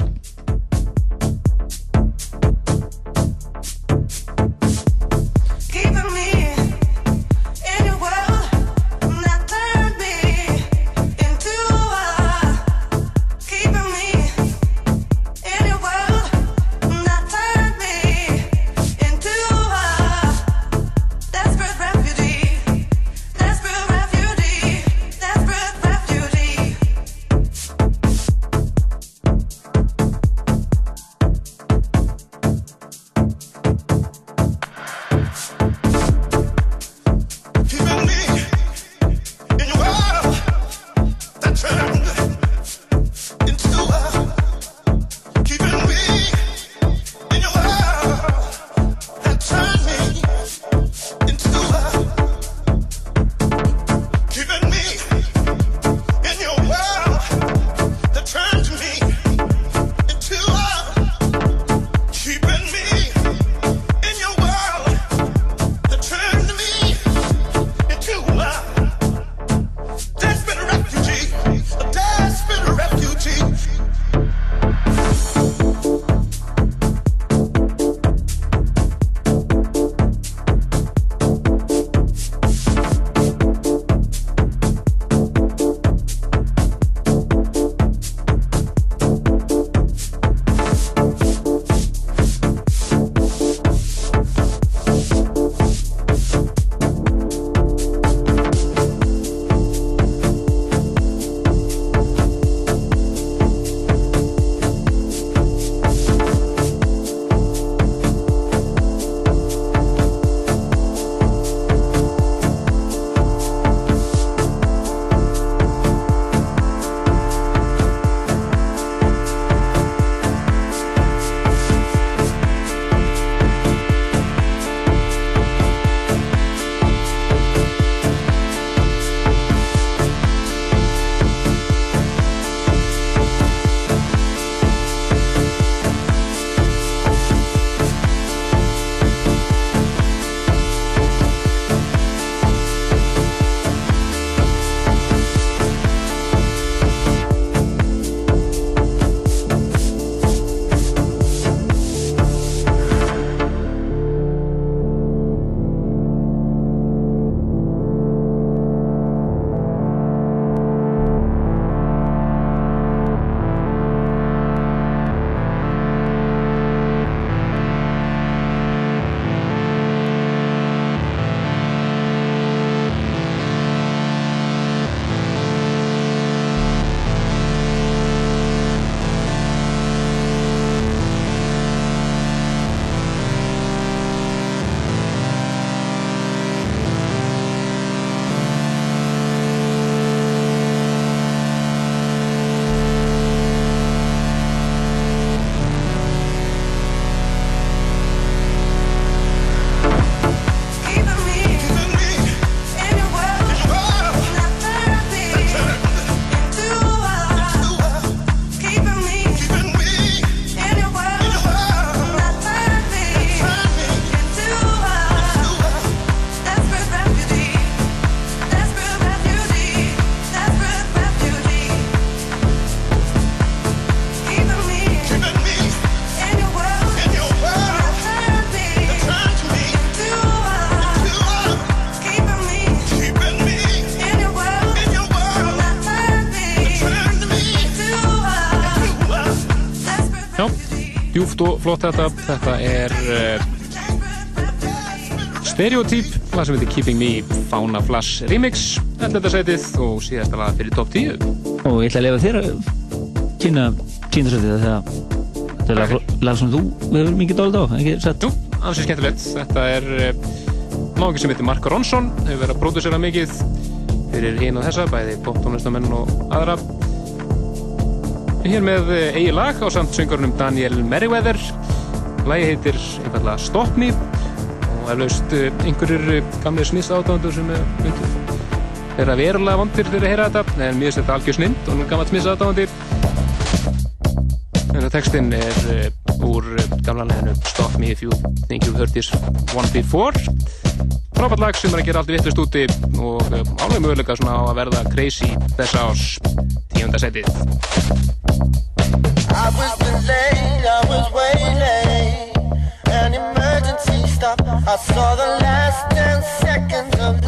djúft og flott þetta. Þetta er uh, Stereotyp, lag sem heitir Keeping Me Fauna Flash Remix, 11. sætið og síðasta lag fyrir top 10. Og ég ætla að lefa þér að kynna tíndasöldið þegar þetta er lag, lag sem þú hefur mikið dálítið á, ekki sett? Jú, ansið skemmtilegt. Þetta er uh, náðingi sem heitir Mark Ronson, hefur verið að pródusera mikið fyrir hinn og þessa, bæði poptónlistamenn og aðra. Hér með eh, eigið lag á samt söngurunum Daniel Merriweather. Lagi heitir einfallega Stop Me. Og eflaust eh, einhverjir eh, gamlega snýst átáðandur sem er vera verulega vondir fyrir að heyra þetta. En mér þetta algjör snind og gammalt snýst átáðandi en textinn er úr gamla leginu Stop Me If You Think You've Heard This One Before. Frábært lag sem er að gera allt vittlust úti og alveg möguleika svona á að verða crazy þessa árs tíunda I was delayed, I was way late An emergency stop. I saw the last 10 seconds of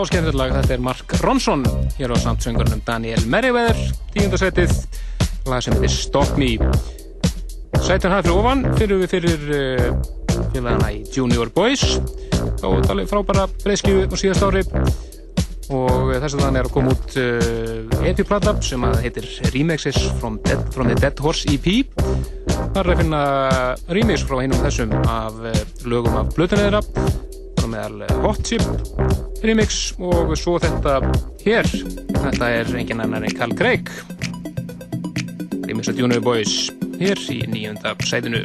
og skemmtilegt lag, þetta er Mark Ronsson hér á samtsöngurnum Daniel Merriweather. Tíundarsætið, lag sem heitir Stop Me. Sætun hæði fyrir ofan, fyrir við fyrir eh, félagana í Junior Boys. Og talið frábæra breyskju á síðast ári. Og eh, þess að þannig er að koma út eh, uh, epiplata sem að heitir Remixes from, Dead, from the Dead Horse EP þar er að finna remix frá hinn og þessum af uh, lögum af blötunniðra meðal Hot Chip remix og svo þetta hér. Þetta er engin annar en Carl Craig. Remix af Dune Boys hér í nýjönda sæðinu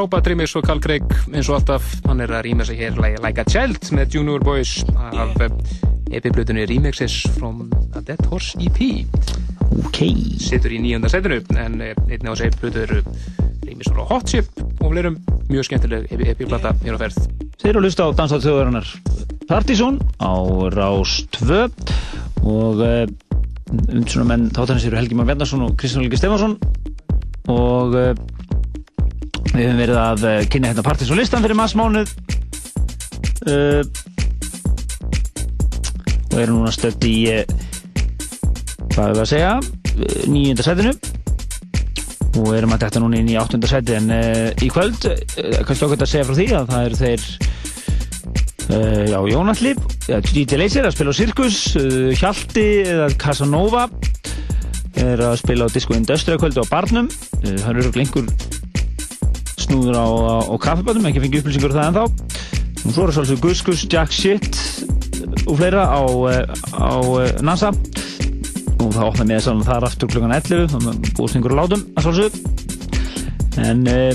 frábært remix og Carl Craig eins og alltaf, hann er að rýma sig hér like, like a Child með Junior Boys af EP-blutunni Remixes from a Dead Horse EP Ok. Sittur í nýjönda setinu en eh, einnig á blutu eru remix frá Hot Chip og fleirum. Mjög skemmtileg EP-plata hér á ferð. Þeir eru að hlusta á Dansað þjóðarinnar Partizón á Rás 2 og uh, umsuna menn þáttanins eru Helgi Már Bjarnason og Kristján Helgi Stefansson og uh, við höfum verið að uh, kynna hérna Partizón listan fyrir massmánuð uh, og erum núna stödd í uh, hvað er það að segja nýjunda setinu og erum að þetta núna inn í áttunda seti en uh, í kvöld, kannski okkur að segja frá því að það eru þeir já, Jónallip DJ Laser að spila á Circus uh, Hjalti eða Casanova er að spila á Disco Industria kvöldu á Barnum. Það eru einhver snúður á, á, á kaffiböndum, ekki fengið upplýsingur um það ennþá. Og svo er það svolítið Guskus, Jack Shit og fleira á, uh, á uh, NASA. Og það opnaði með þess að það er aftur klukkan 11 þannig að búist einhverju látum að sjálfsög en uh,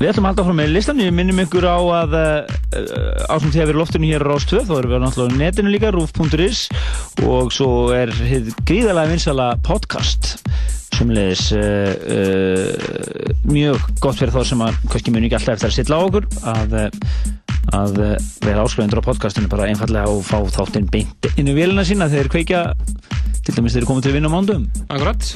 við ætlum að halda frá með listan ég minnum ykkur á að á sem því að við loftinu hér á Rás 2 þá erum við náttúrulega á netinu líka, roof.is og svo er hið gríðarlega vinsala podcast semleðis uh, uh, mjög gott fyrir þá sem að kannski muni ekki alltaf eftir að sitla á okkur að, uh, að vera áskræðindur á podcastinu bara einfallega og fá þáttinn beint inn í vélina sína þegar kveikja til dæmis þeir eru komið til að vinna á mándum Akkurat,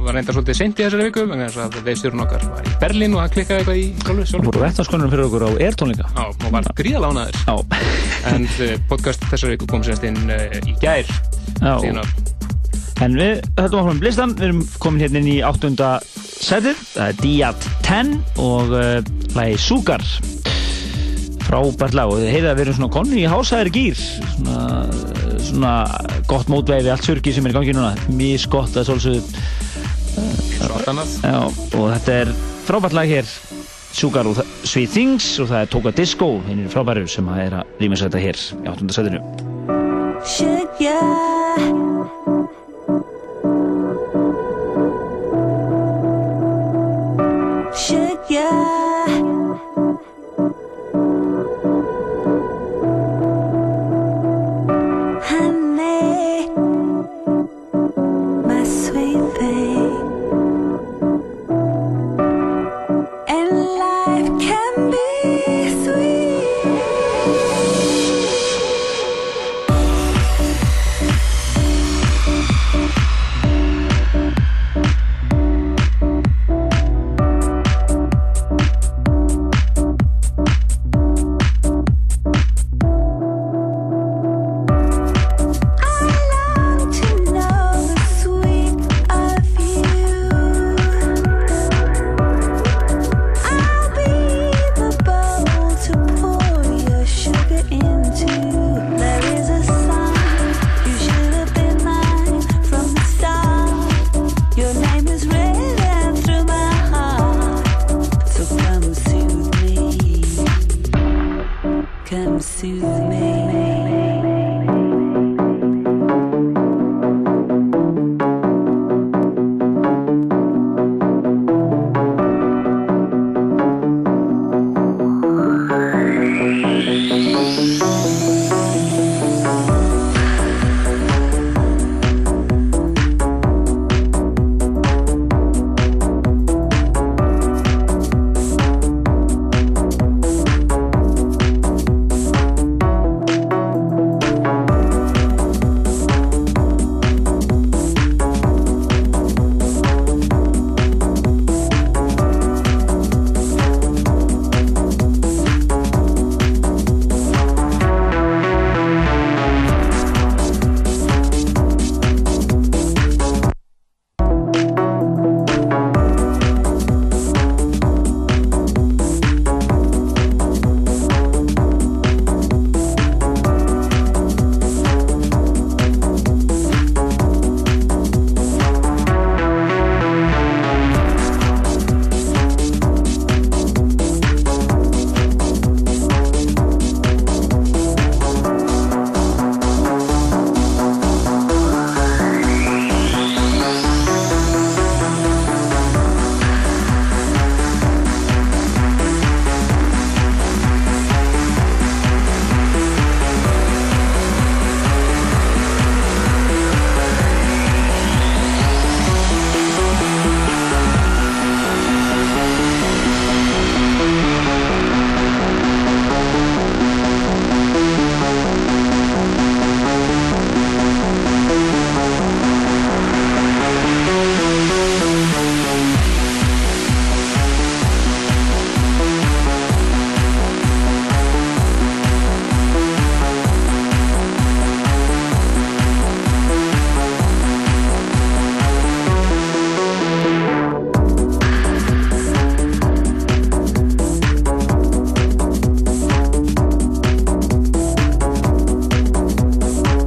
var reynda svolítið seint í þessari viku vegna þess að veistjórun okkar var í Berlín og hann klikkaði eitthvað í og sjálfu voru vettanskonurum fyrir okkur á ertónleika Já, og var gríðalega ánæður en podcast þessari viku kom sérst inn í gær síðan að En við höldum áfram listan, við erum komin hérna inn í áttunda setið, það er Diat 10 og uh, lagi Sugar. Frábært lag og þið heyrið að við erum svona konni í hásæðir gýr, svona, svona gott mótveið við allt surgi sem er í gangi núna, mís gott að svolsögðu. Svart annað. Já, og þetta er frábært lag hér, Sugar og Sweet Things og það er Toka Disco, hinn er frábæru sem að er að rýma þetta hér í áttunda setinu. Sugar.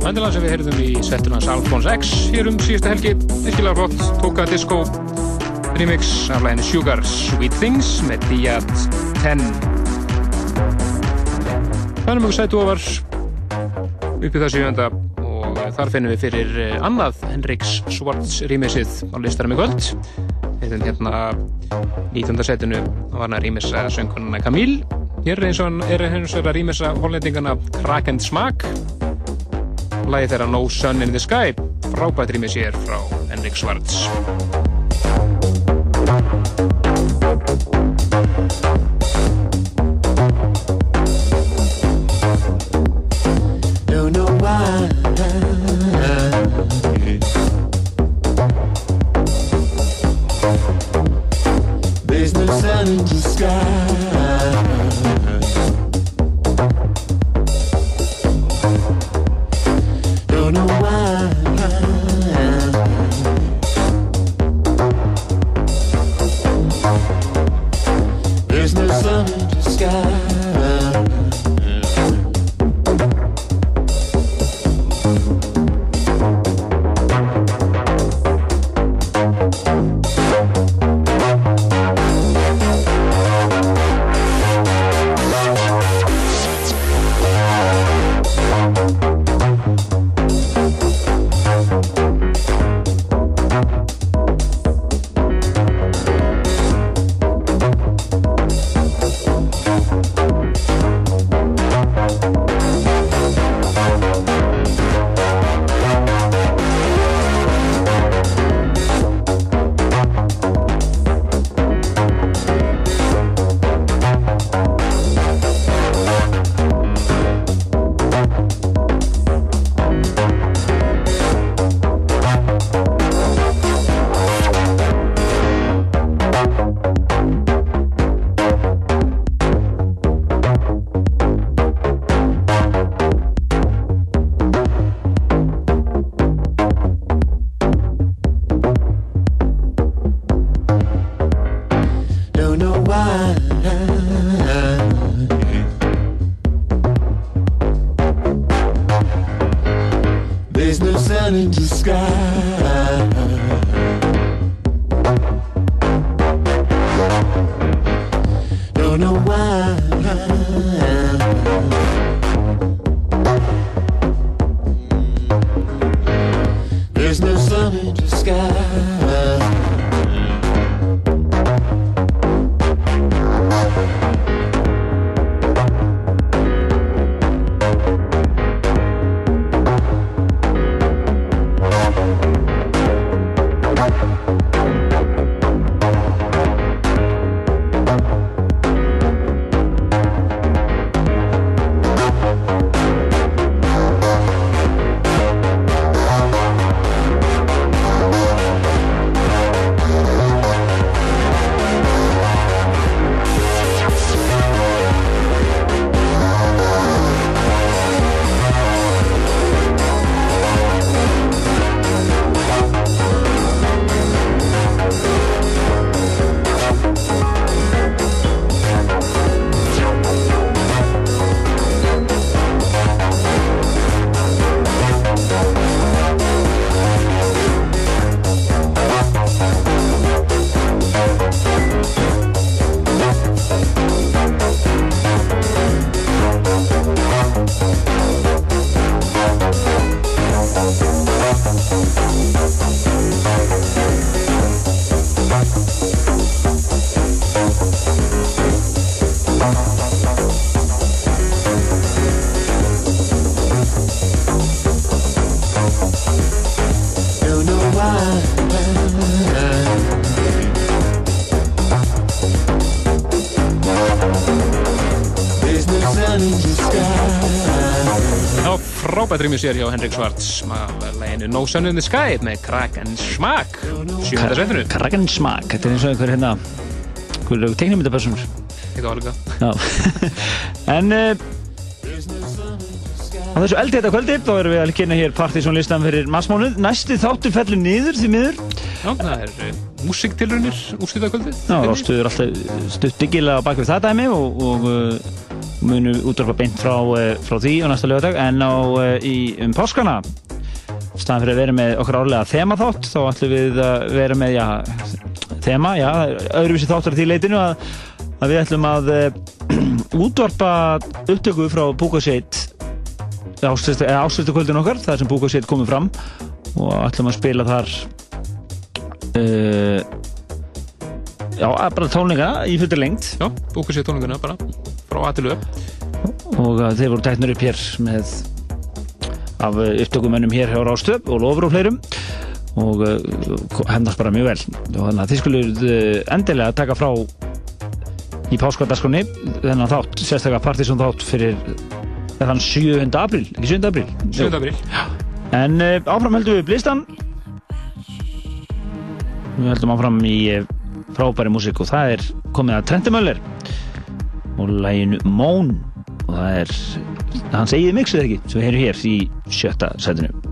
Vandilega sem við heyrðum í settun hans Alphonse X hér um síðasta helgi, virkilega flott, tóka disco remix af læginu Sugar Sweet Things með Diat 10. Það er mjög sætu ofar upp í það sjönda og þar finnum við fyrir eh, annað Henriks Svarts remixið á listarum í kvöld. Við erum hérna 19. setinu var hann að rýmissa söngunna Camille hér er eins og hann er og að rýmissa hollendingana Crack and Lagi þeirra No Sun in the Sky. Frábært rýmis hér frá Henrik Svarts frábært rýmis hér hjá Henrik Svarts með læginu No Sun in the Sky með Crack and Smack Crack and Smack, þetta er eins og einhver hérna einhver teiknumyndapersonur Eitthvað álíka Já. En uh, á þessu eldi þetta kvöldi þá erum við að kynna hér partysónlistan fyrir massmánuð Næsti þáttur fellur niður því miður. Já, það er uh, músiktilrunir úrslítakvöldið Já, rástuður alltaf stutt diggilega bak við það dæmi og, og uh, munu útvarpa beint frá, uh, frá því á næsta lögadag en á uh, í um páskana. Staðan fyrir að vera með okkar árlega þemaþátt þá ætlum við að vera með já, þema, já, öðruvísi þáttar því leitinu að, að við ætlum að uh, útvarpa upptöku frá Búkasveit ástöðstu kvöldin okkar þar sem Búkasveit komið fram og ætlum að spila þar uh, já, bara tónleika í fyrir lengt Já, Búkasveit tónleikana bara frá Atilu og uh, þeir voru tæknir upp hér með af uh, upptökumönnum hér hjá Rástöp og Lofur og fleirum og uh, hefnast bara mjög vel og þannig að þið skulur uh, endilega taka frá í páskvardaskunni þennan þátt, sérstaklega partysón þátt fyrir þann 7. apríl ekki 7. apríl 7. apríl en áfram heldum við blistan við heldum áfram í frábæri músík og það er komið að Trentimöller og læginu Món og það er hans eigið mixið ekki? Sem við heyrum hér í sjötta sætinu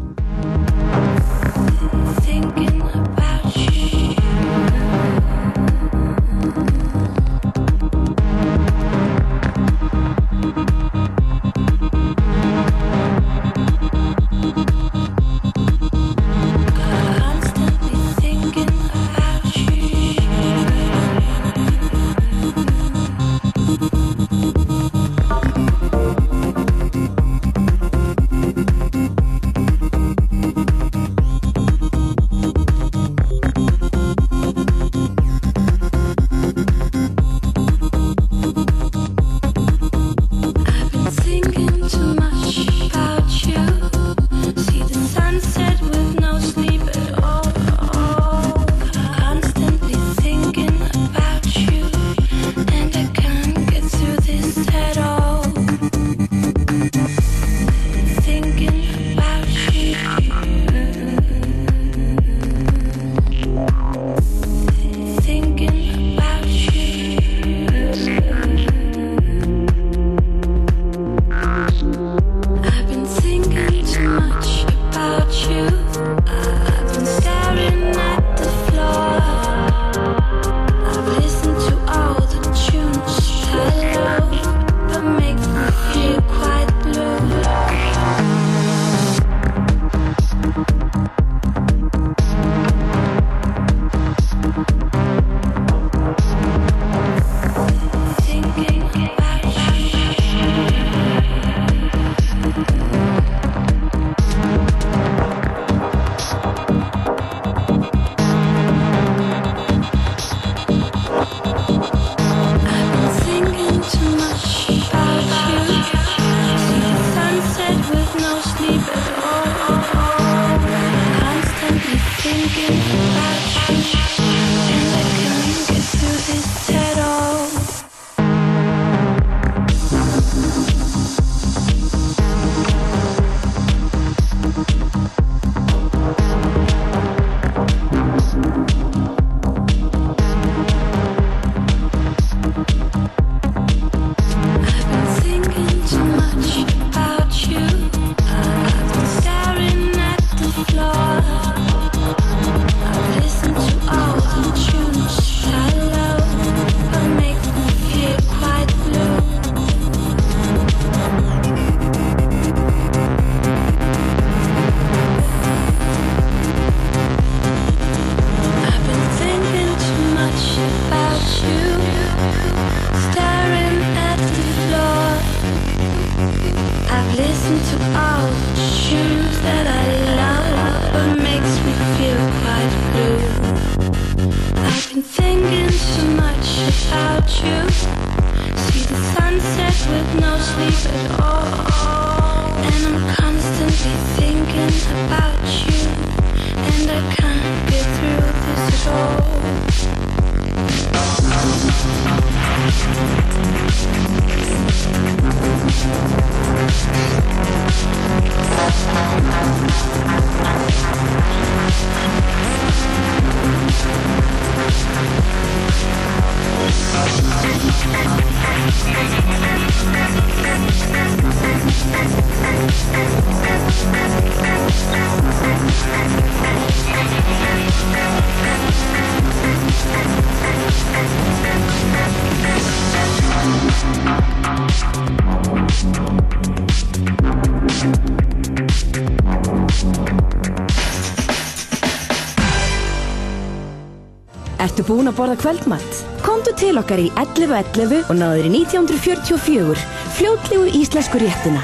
að borða kvöldmatt? Komdu til okkar í 11.11 og náður í 1944, fljótlegu íslensku réttina.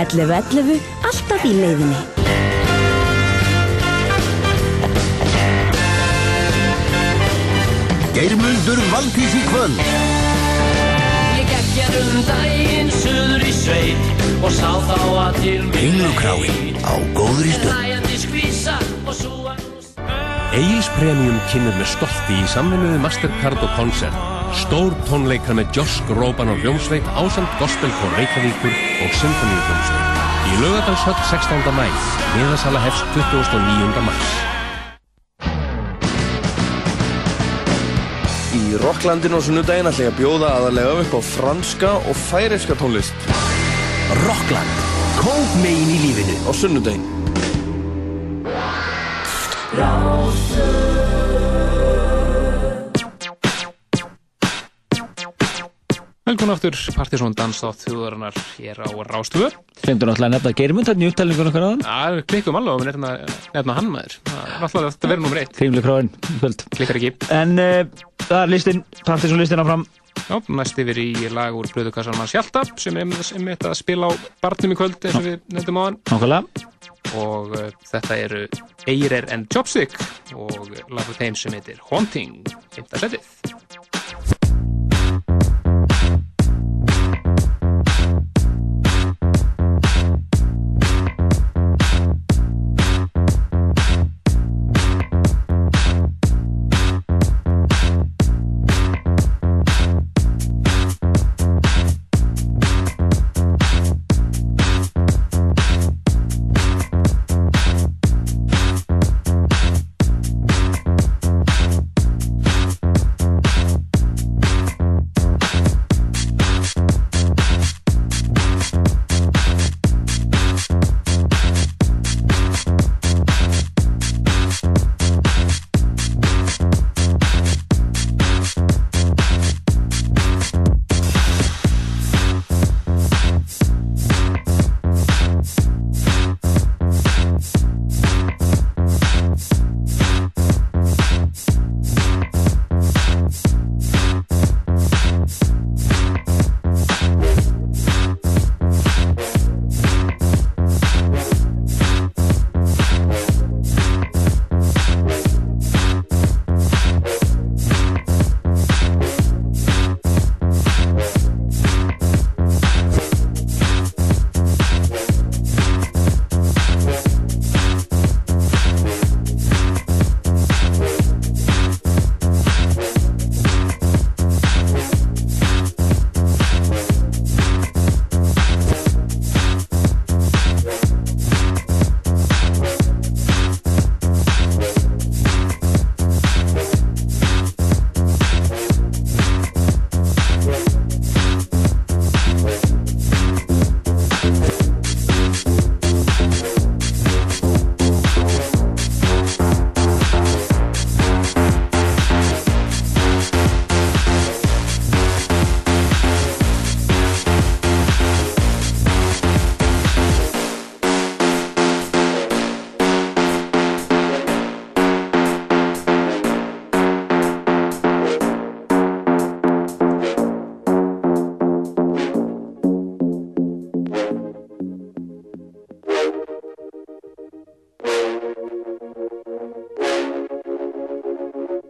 11.11, alltaf í leiðinni. Geirmundur Valtís í kvöld Ég gekk hér um daginn suður í sveit og sá þá að til mig Englukráin á góðri stund Egil's Premium kynir með stolti í samvinnuði Mastercard og Concert Stór tónleikar með Josh Groban og Hljómsveit ásamt Gospelkór Reykjavíkur og Symfóníu Hljómsveit. Í lögadalshöll 16. mæ, miðasala hefst 29. mars. Í Rocklandinu á sunnudaginn ætla ég að bjóða aðalega upp á franska og færiska tónlist. Rockland, kók megin í lífinu Á sunnudaginn. Velkomin aftur, Partisón dans á þjóðarinnar hér á Rástöfu. Glemdur náttúrulega að nefna Geirmund þarna í upptalningun okkar aðan. Það klikkum alveg að nefna, nefna hann maður. Það er alltaf að vera nummer eitt. Grímli kráin, kvöld. Klikkar ekki. En uh, það er listin, Partisón listin áfram. Já, næst yfir í lag úr Blöðukassar mann Hjalta sem er einmitt að spila á barnum í kvöld eins og við nefndum á hann. Nákvæmlega. Og uh, þetta eru Eyrir and Chopstick og lag úr þeim sem heitir Haunting, 5. setið.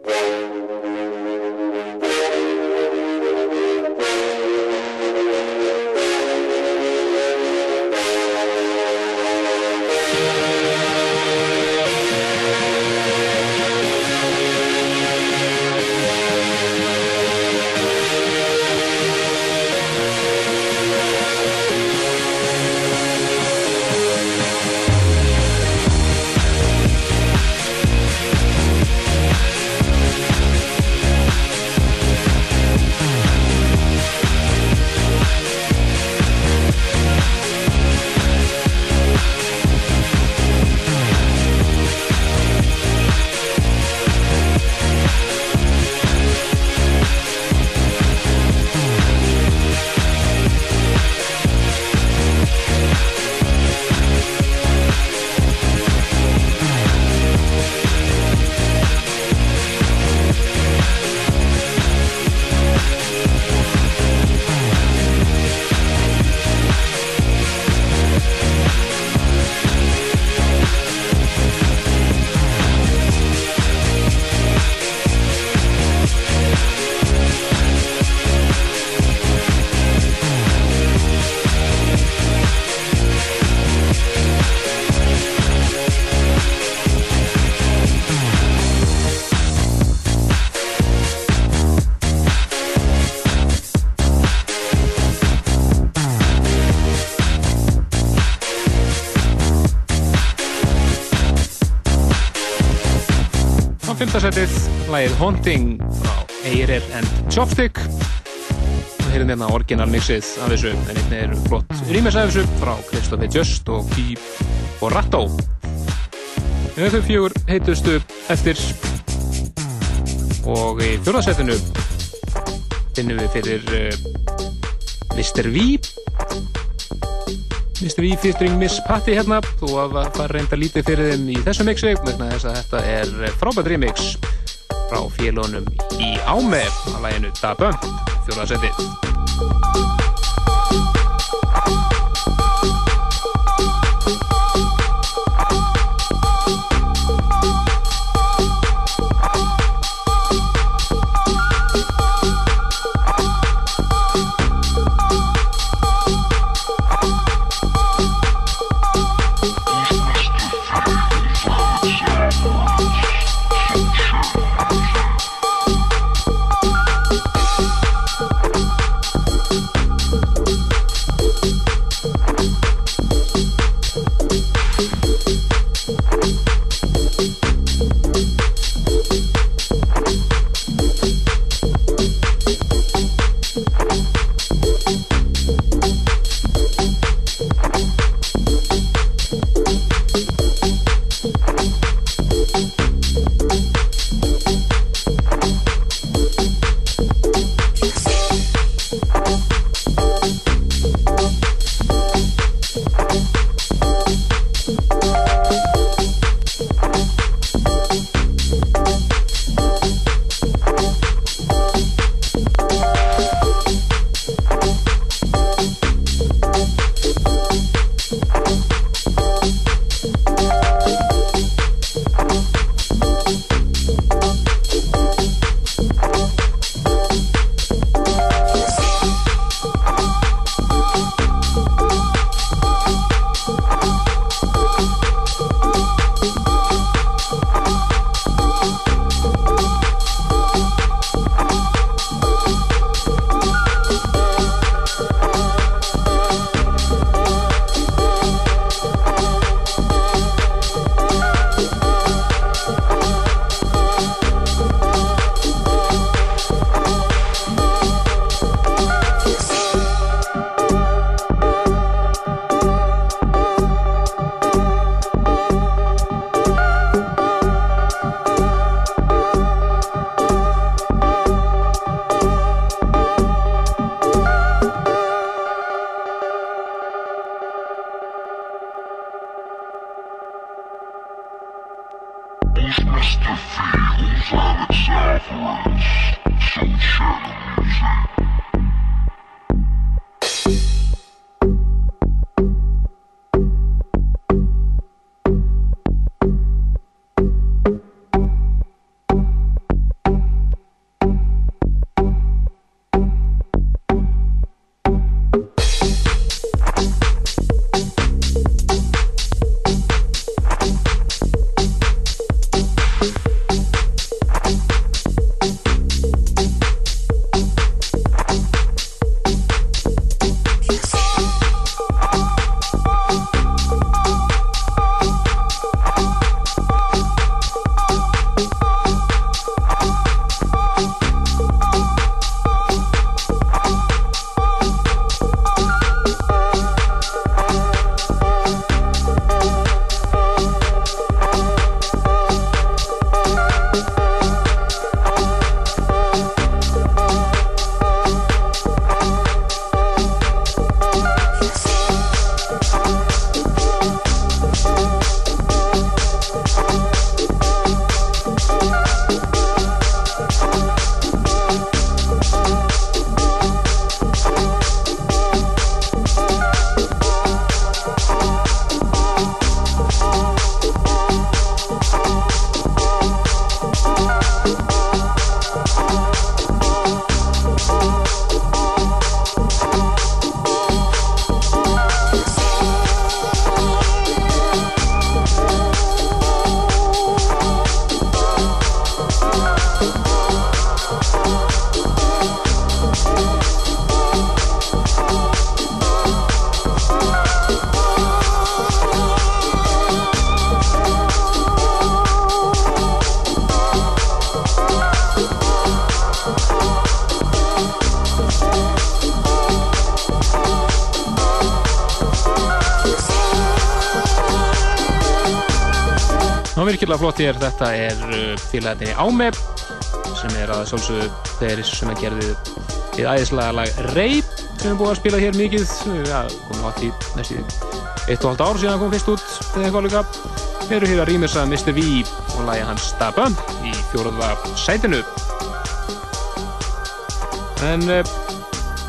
Wow. Lagið Haunting frá Eirir and Chopstick. Við heyrðum hérna orginal mixið af þessu, en einnig er flott rýmis af þessu frá Kristoffi Just og Ký og Ratto. En þau fjögur heitustu eftir og í fjórðasætinu finnum við fyrir uh, Mr. V Mr. V featuring Miss Patty hérna þú að fara reynda lítið fyrir þeim í þessu mixi vegna þess að þetta er frábært remix frá félónum í Áme að læginu Da Bump the fields and its sufferings, so channel music. virkilega flott ég er þetta er uh, félagættinni Áme sem er að sjálfsögðu þeirri sem að gerði við æðislega lag Reip sem er búið að spila hér mikið ja, komum átt í næstu eitt og halvt ár síðan kom fyrst út þegar kollega veru hér að rýmis að Mr. V og læja hans Stabba í fjóruða sætinu. En uh,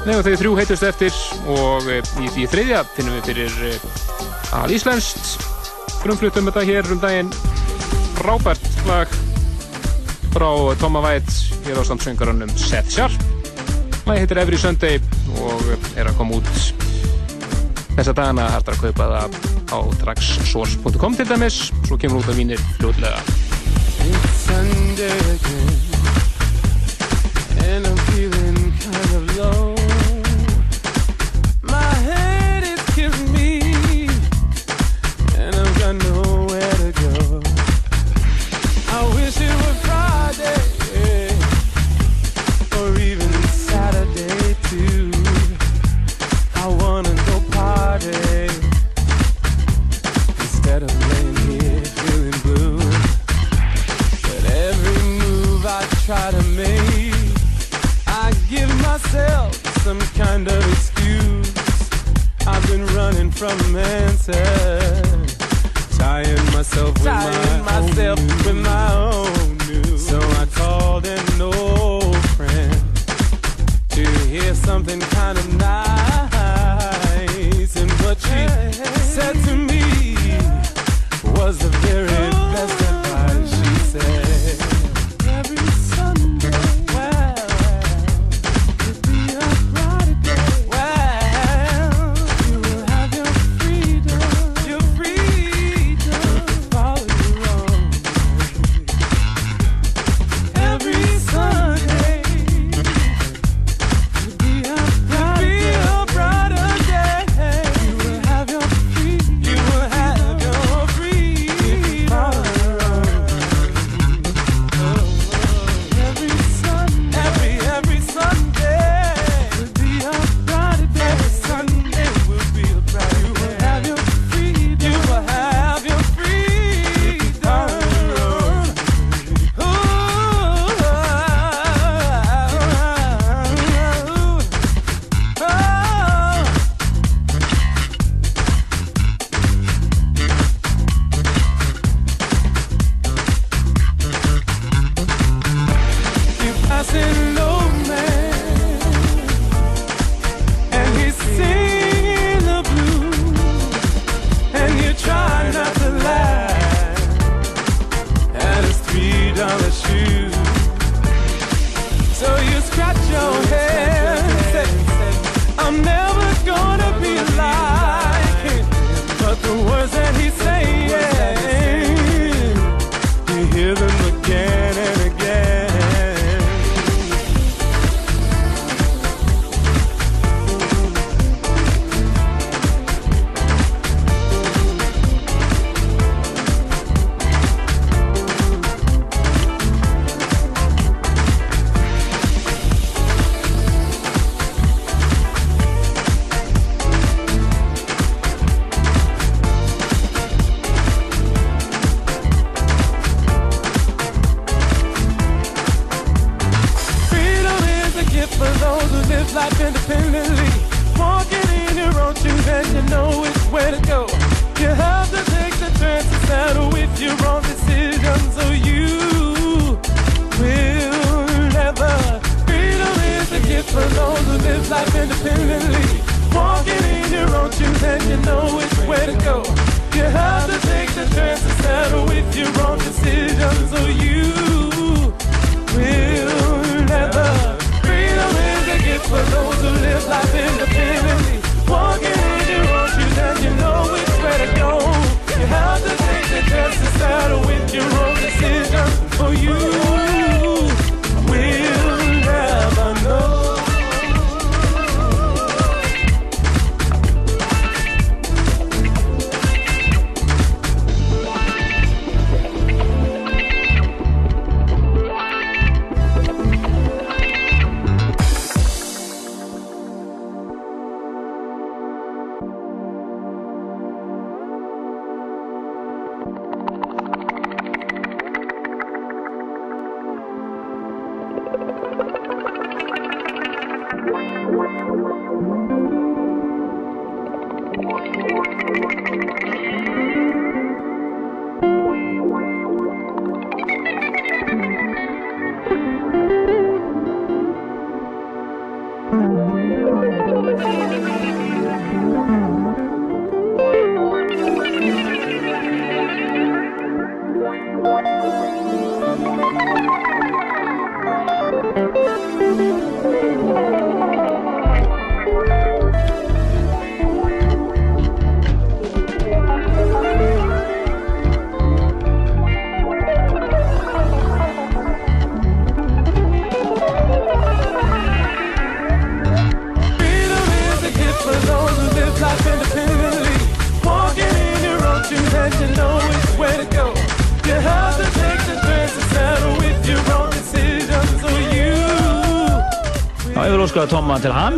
nefnum þau þrjú heitust eftir og uh, í því þriðja finnum við fyrir Al Íslandst frumflutum þetta hér um daginn frábært lag frá Toma Vætt hér á samtsöngarannum Seth Sharp. Lagi heitir Every Sunday og er að koma út þessa dagana. Hættar að kaupa það á traxsource.com til dæmis. Svo kemur út að vínir fljóðlega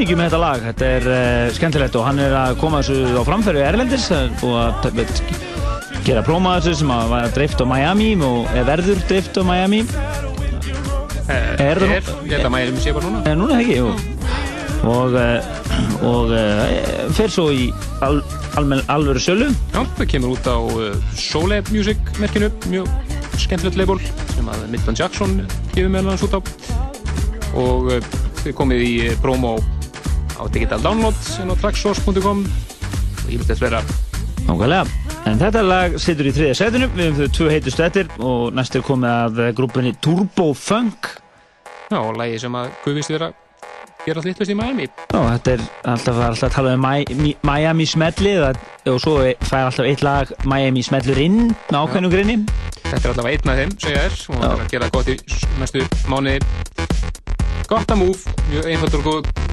Hamingju með þetta lag. Þetta er uh, skemmtilegt og hann er að koma þessu á framfæri Erlendis Það er búið að gera próma þessu sem að var dreift á Miami og er verður dreift á Miami. Er það nú- er, ég held að maður sé bara núna Eh, núna ekki, jú. Og, og fer svo í al, almen, alvöru sölu. Já, það kemur út á Soleil Music merkinu, mjög skemmtilegt label sem að Milton Jackson gefur meðal hans út á og þið komið í promo á Digital Download en á tracksource.com og ég myndi að vera Nákvæmlega. En þetta lag situr í þriðja setinu, við höfum þau tvö heitustu eftir og næst er komið að grúpunni Turbo Funk. Já, og lagi sem að Guðvist er að gera allt vittlust í Miami. Já, þetta er alltaf, alltaf að tala um Mi- Mi- Miami smellið. Það- og svo fær alltaf eitt lag Miami smellur inn með ákveðnum grinni. Þetta er allavega einn af þeim, segja þér. Og það er að gera gott í næstu mánuði. Gott að move, mjög einfaldur og góð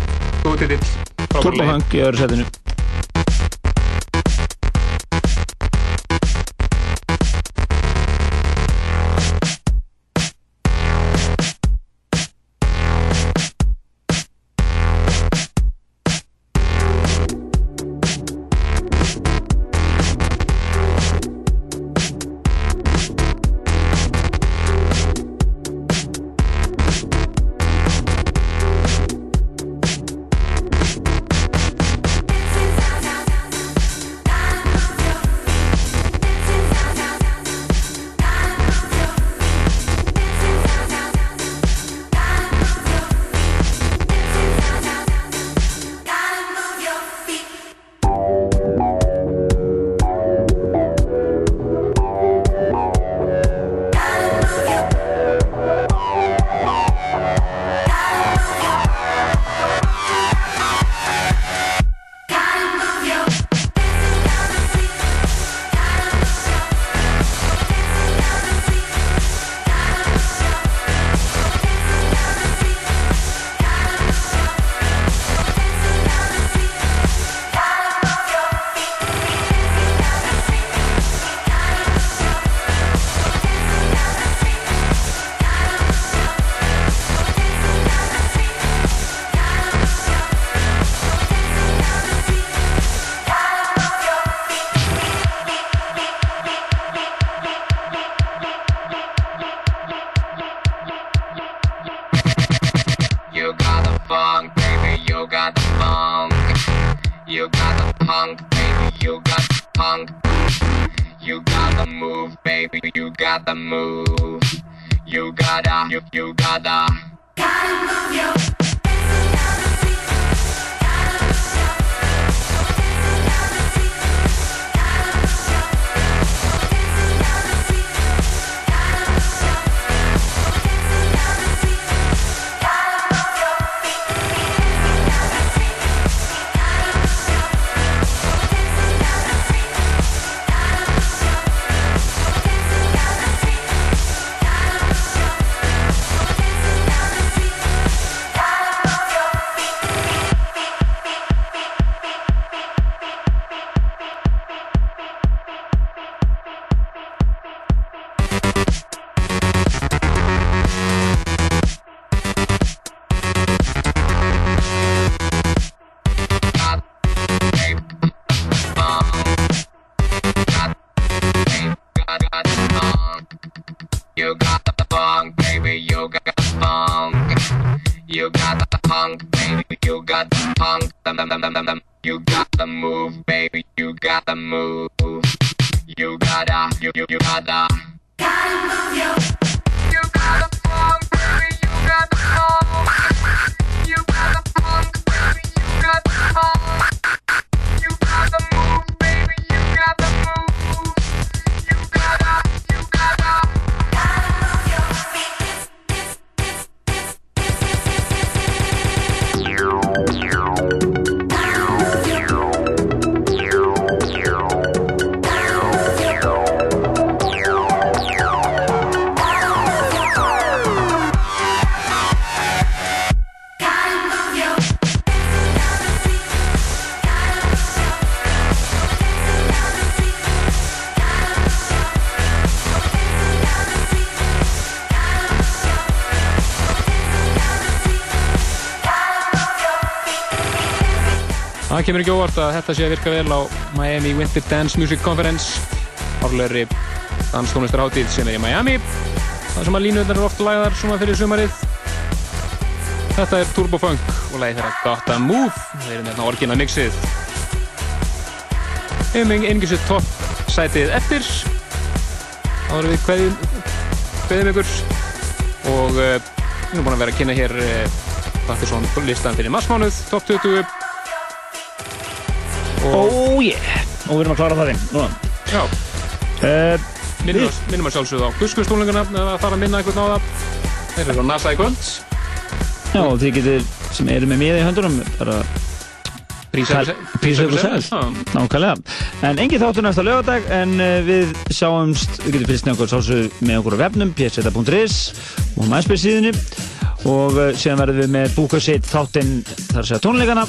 góð titill Turbo. Funk í öðru setinu. Það kemur ekki óvart að þetta sé að virka vel á Miami Winter Dance Music Conference. Árlegri danstónlistarhátíð sem er í Miami það sem að línuðnar eru oft lagðar svona fyrir sumarið. Þetta er Turbo Funk og lagið þeirra Gotta Move. Það er hérna orginal mixið. Einnig sér topp sætið eftir. Áður við kveðum kveðum ykkur og uh, við erum búin að vera að kynna hér uh, Partiðsson listan fyrir marsmánuð, topp 20 Ó, yeah. Og við erum að klára það þinn. Núna. Já. Uh, minnum, að, minnum að sjálfsögðu á guskustónlinguna að fara að minna eitthvað á það. Þeir eru á NASA í kvöld. Já, og þið getur, sem eru með mér í höndunum, bara Prísa ykkur sæl. Nákvæmlega. En engin þáttur næsta lögadag, en uh, við sjáumst, við getum með okkur sálsög með okkur á webnum, pseta.is og MySpace síðunni og síðan verðum við með búkasitt þáttinn þar að segja tónleikana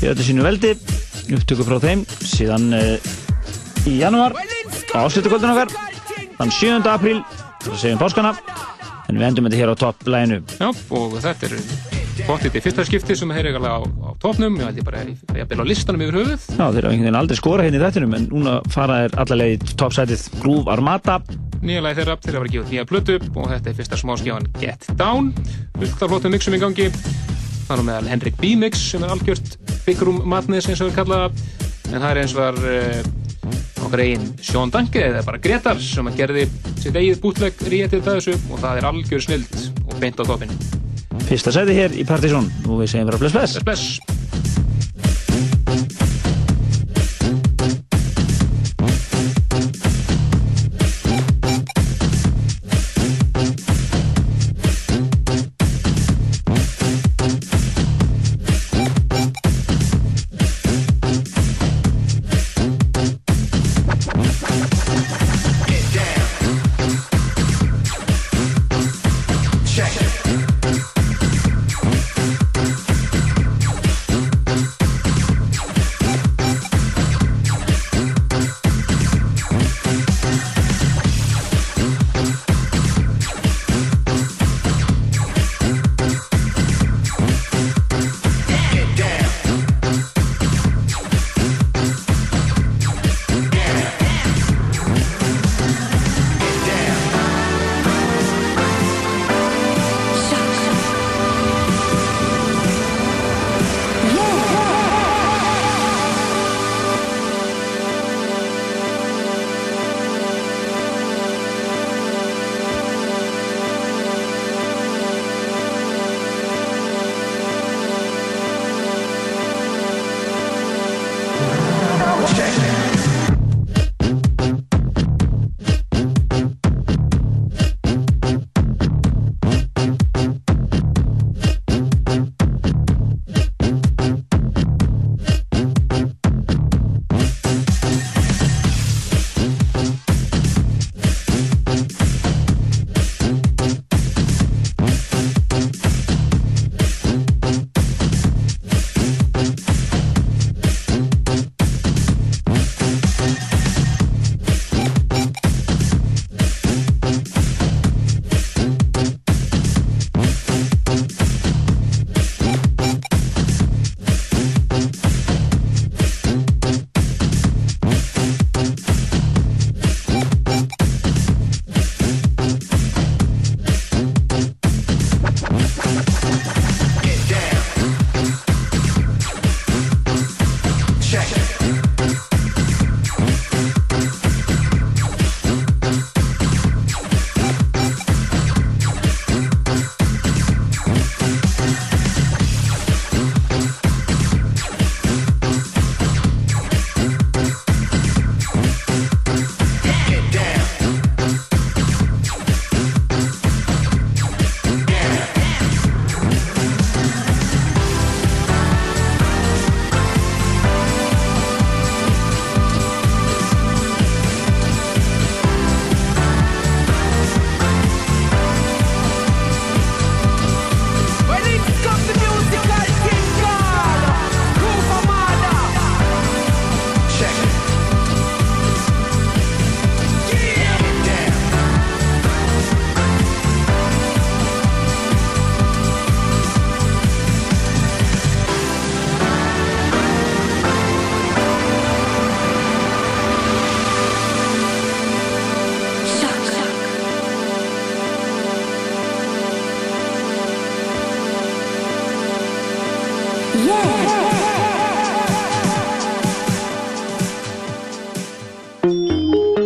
í öllu sínu veldi, upptöku frá þeim, síðan uh, í janúar á áslutukvöldun okkar, þann 7. apríl, þar að segja um páskana, en við endum þetta hér á topplæginu. Já, og þetta er bóttið í fyrsta skipti sem þeir eru á, á topnum, ég ég bara að byrja á listanum yfir höfuð. Já, þeir hafa einhvern veginn aldrei skora hérna í þettinum, en núna fara þeir allavega í toppsætið Groove Armada. Nýja lagi þeirra, þeirra var að gefa nýja plötu og þetta er fyrsta smáskjáðan Get Down, fullt af flottum mixum í gangi. Er nú meðal Henrik B. Mix sem er algjört Big Room Madness eins og við kallaða, en það er eins var uh, okkar eigin Sean Danke eða bara Gretar sem að gerði sitt eigið bútleg ríetið þessu og það er algjör snild og beint á toppin. Fyrsta sæti hér í Partizón og við segjum bara bless bless. Bless bless.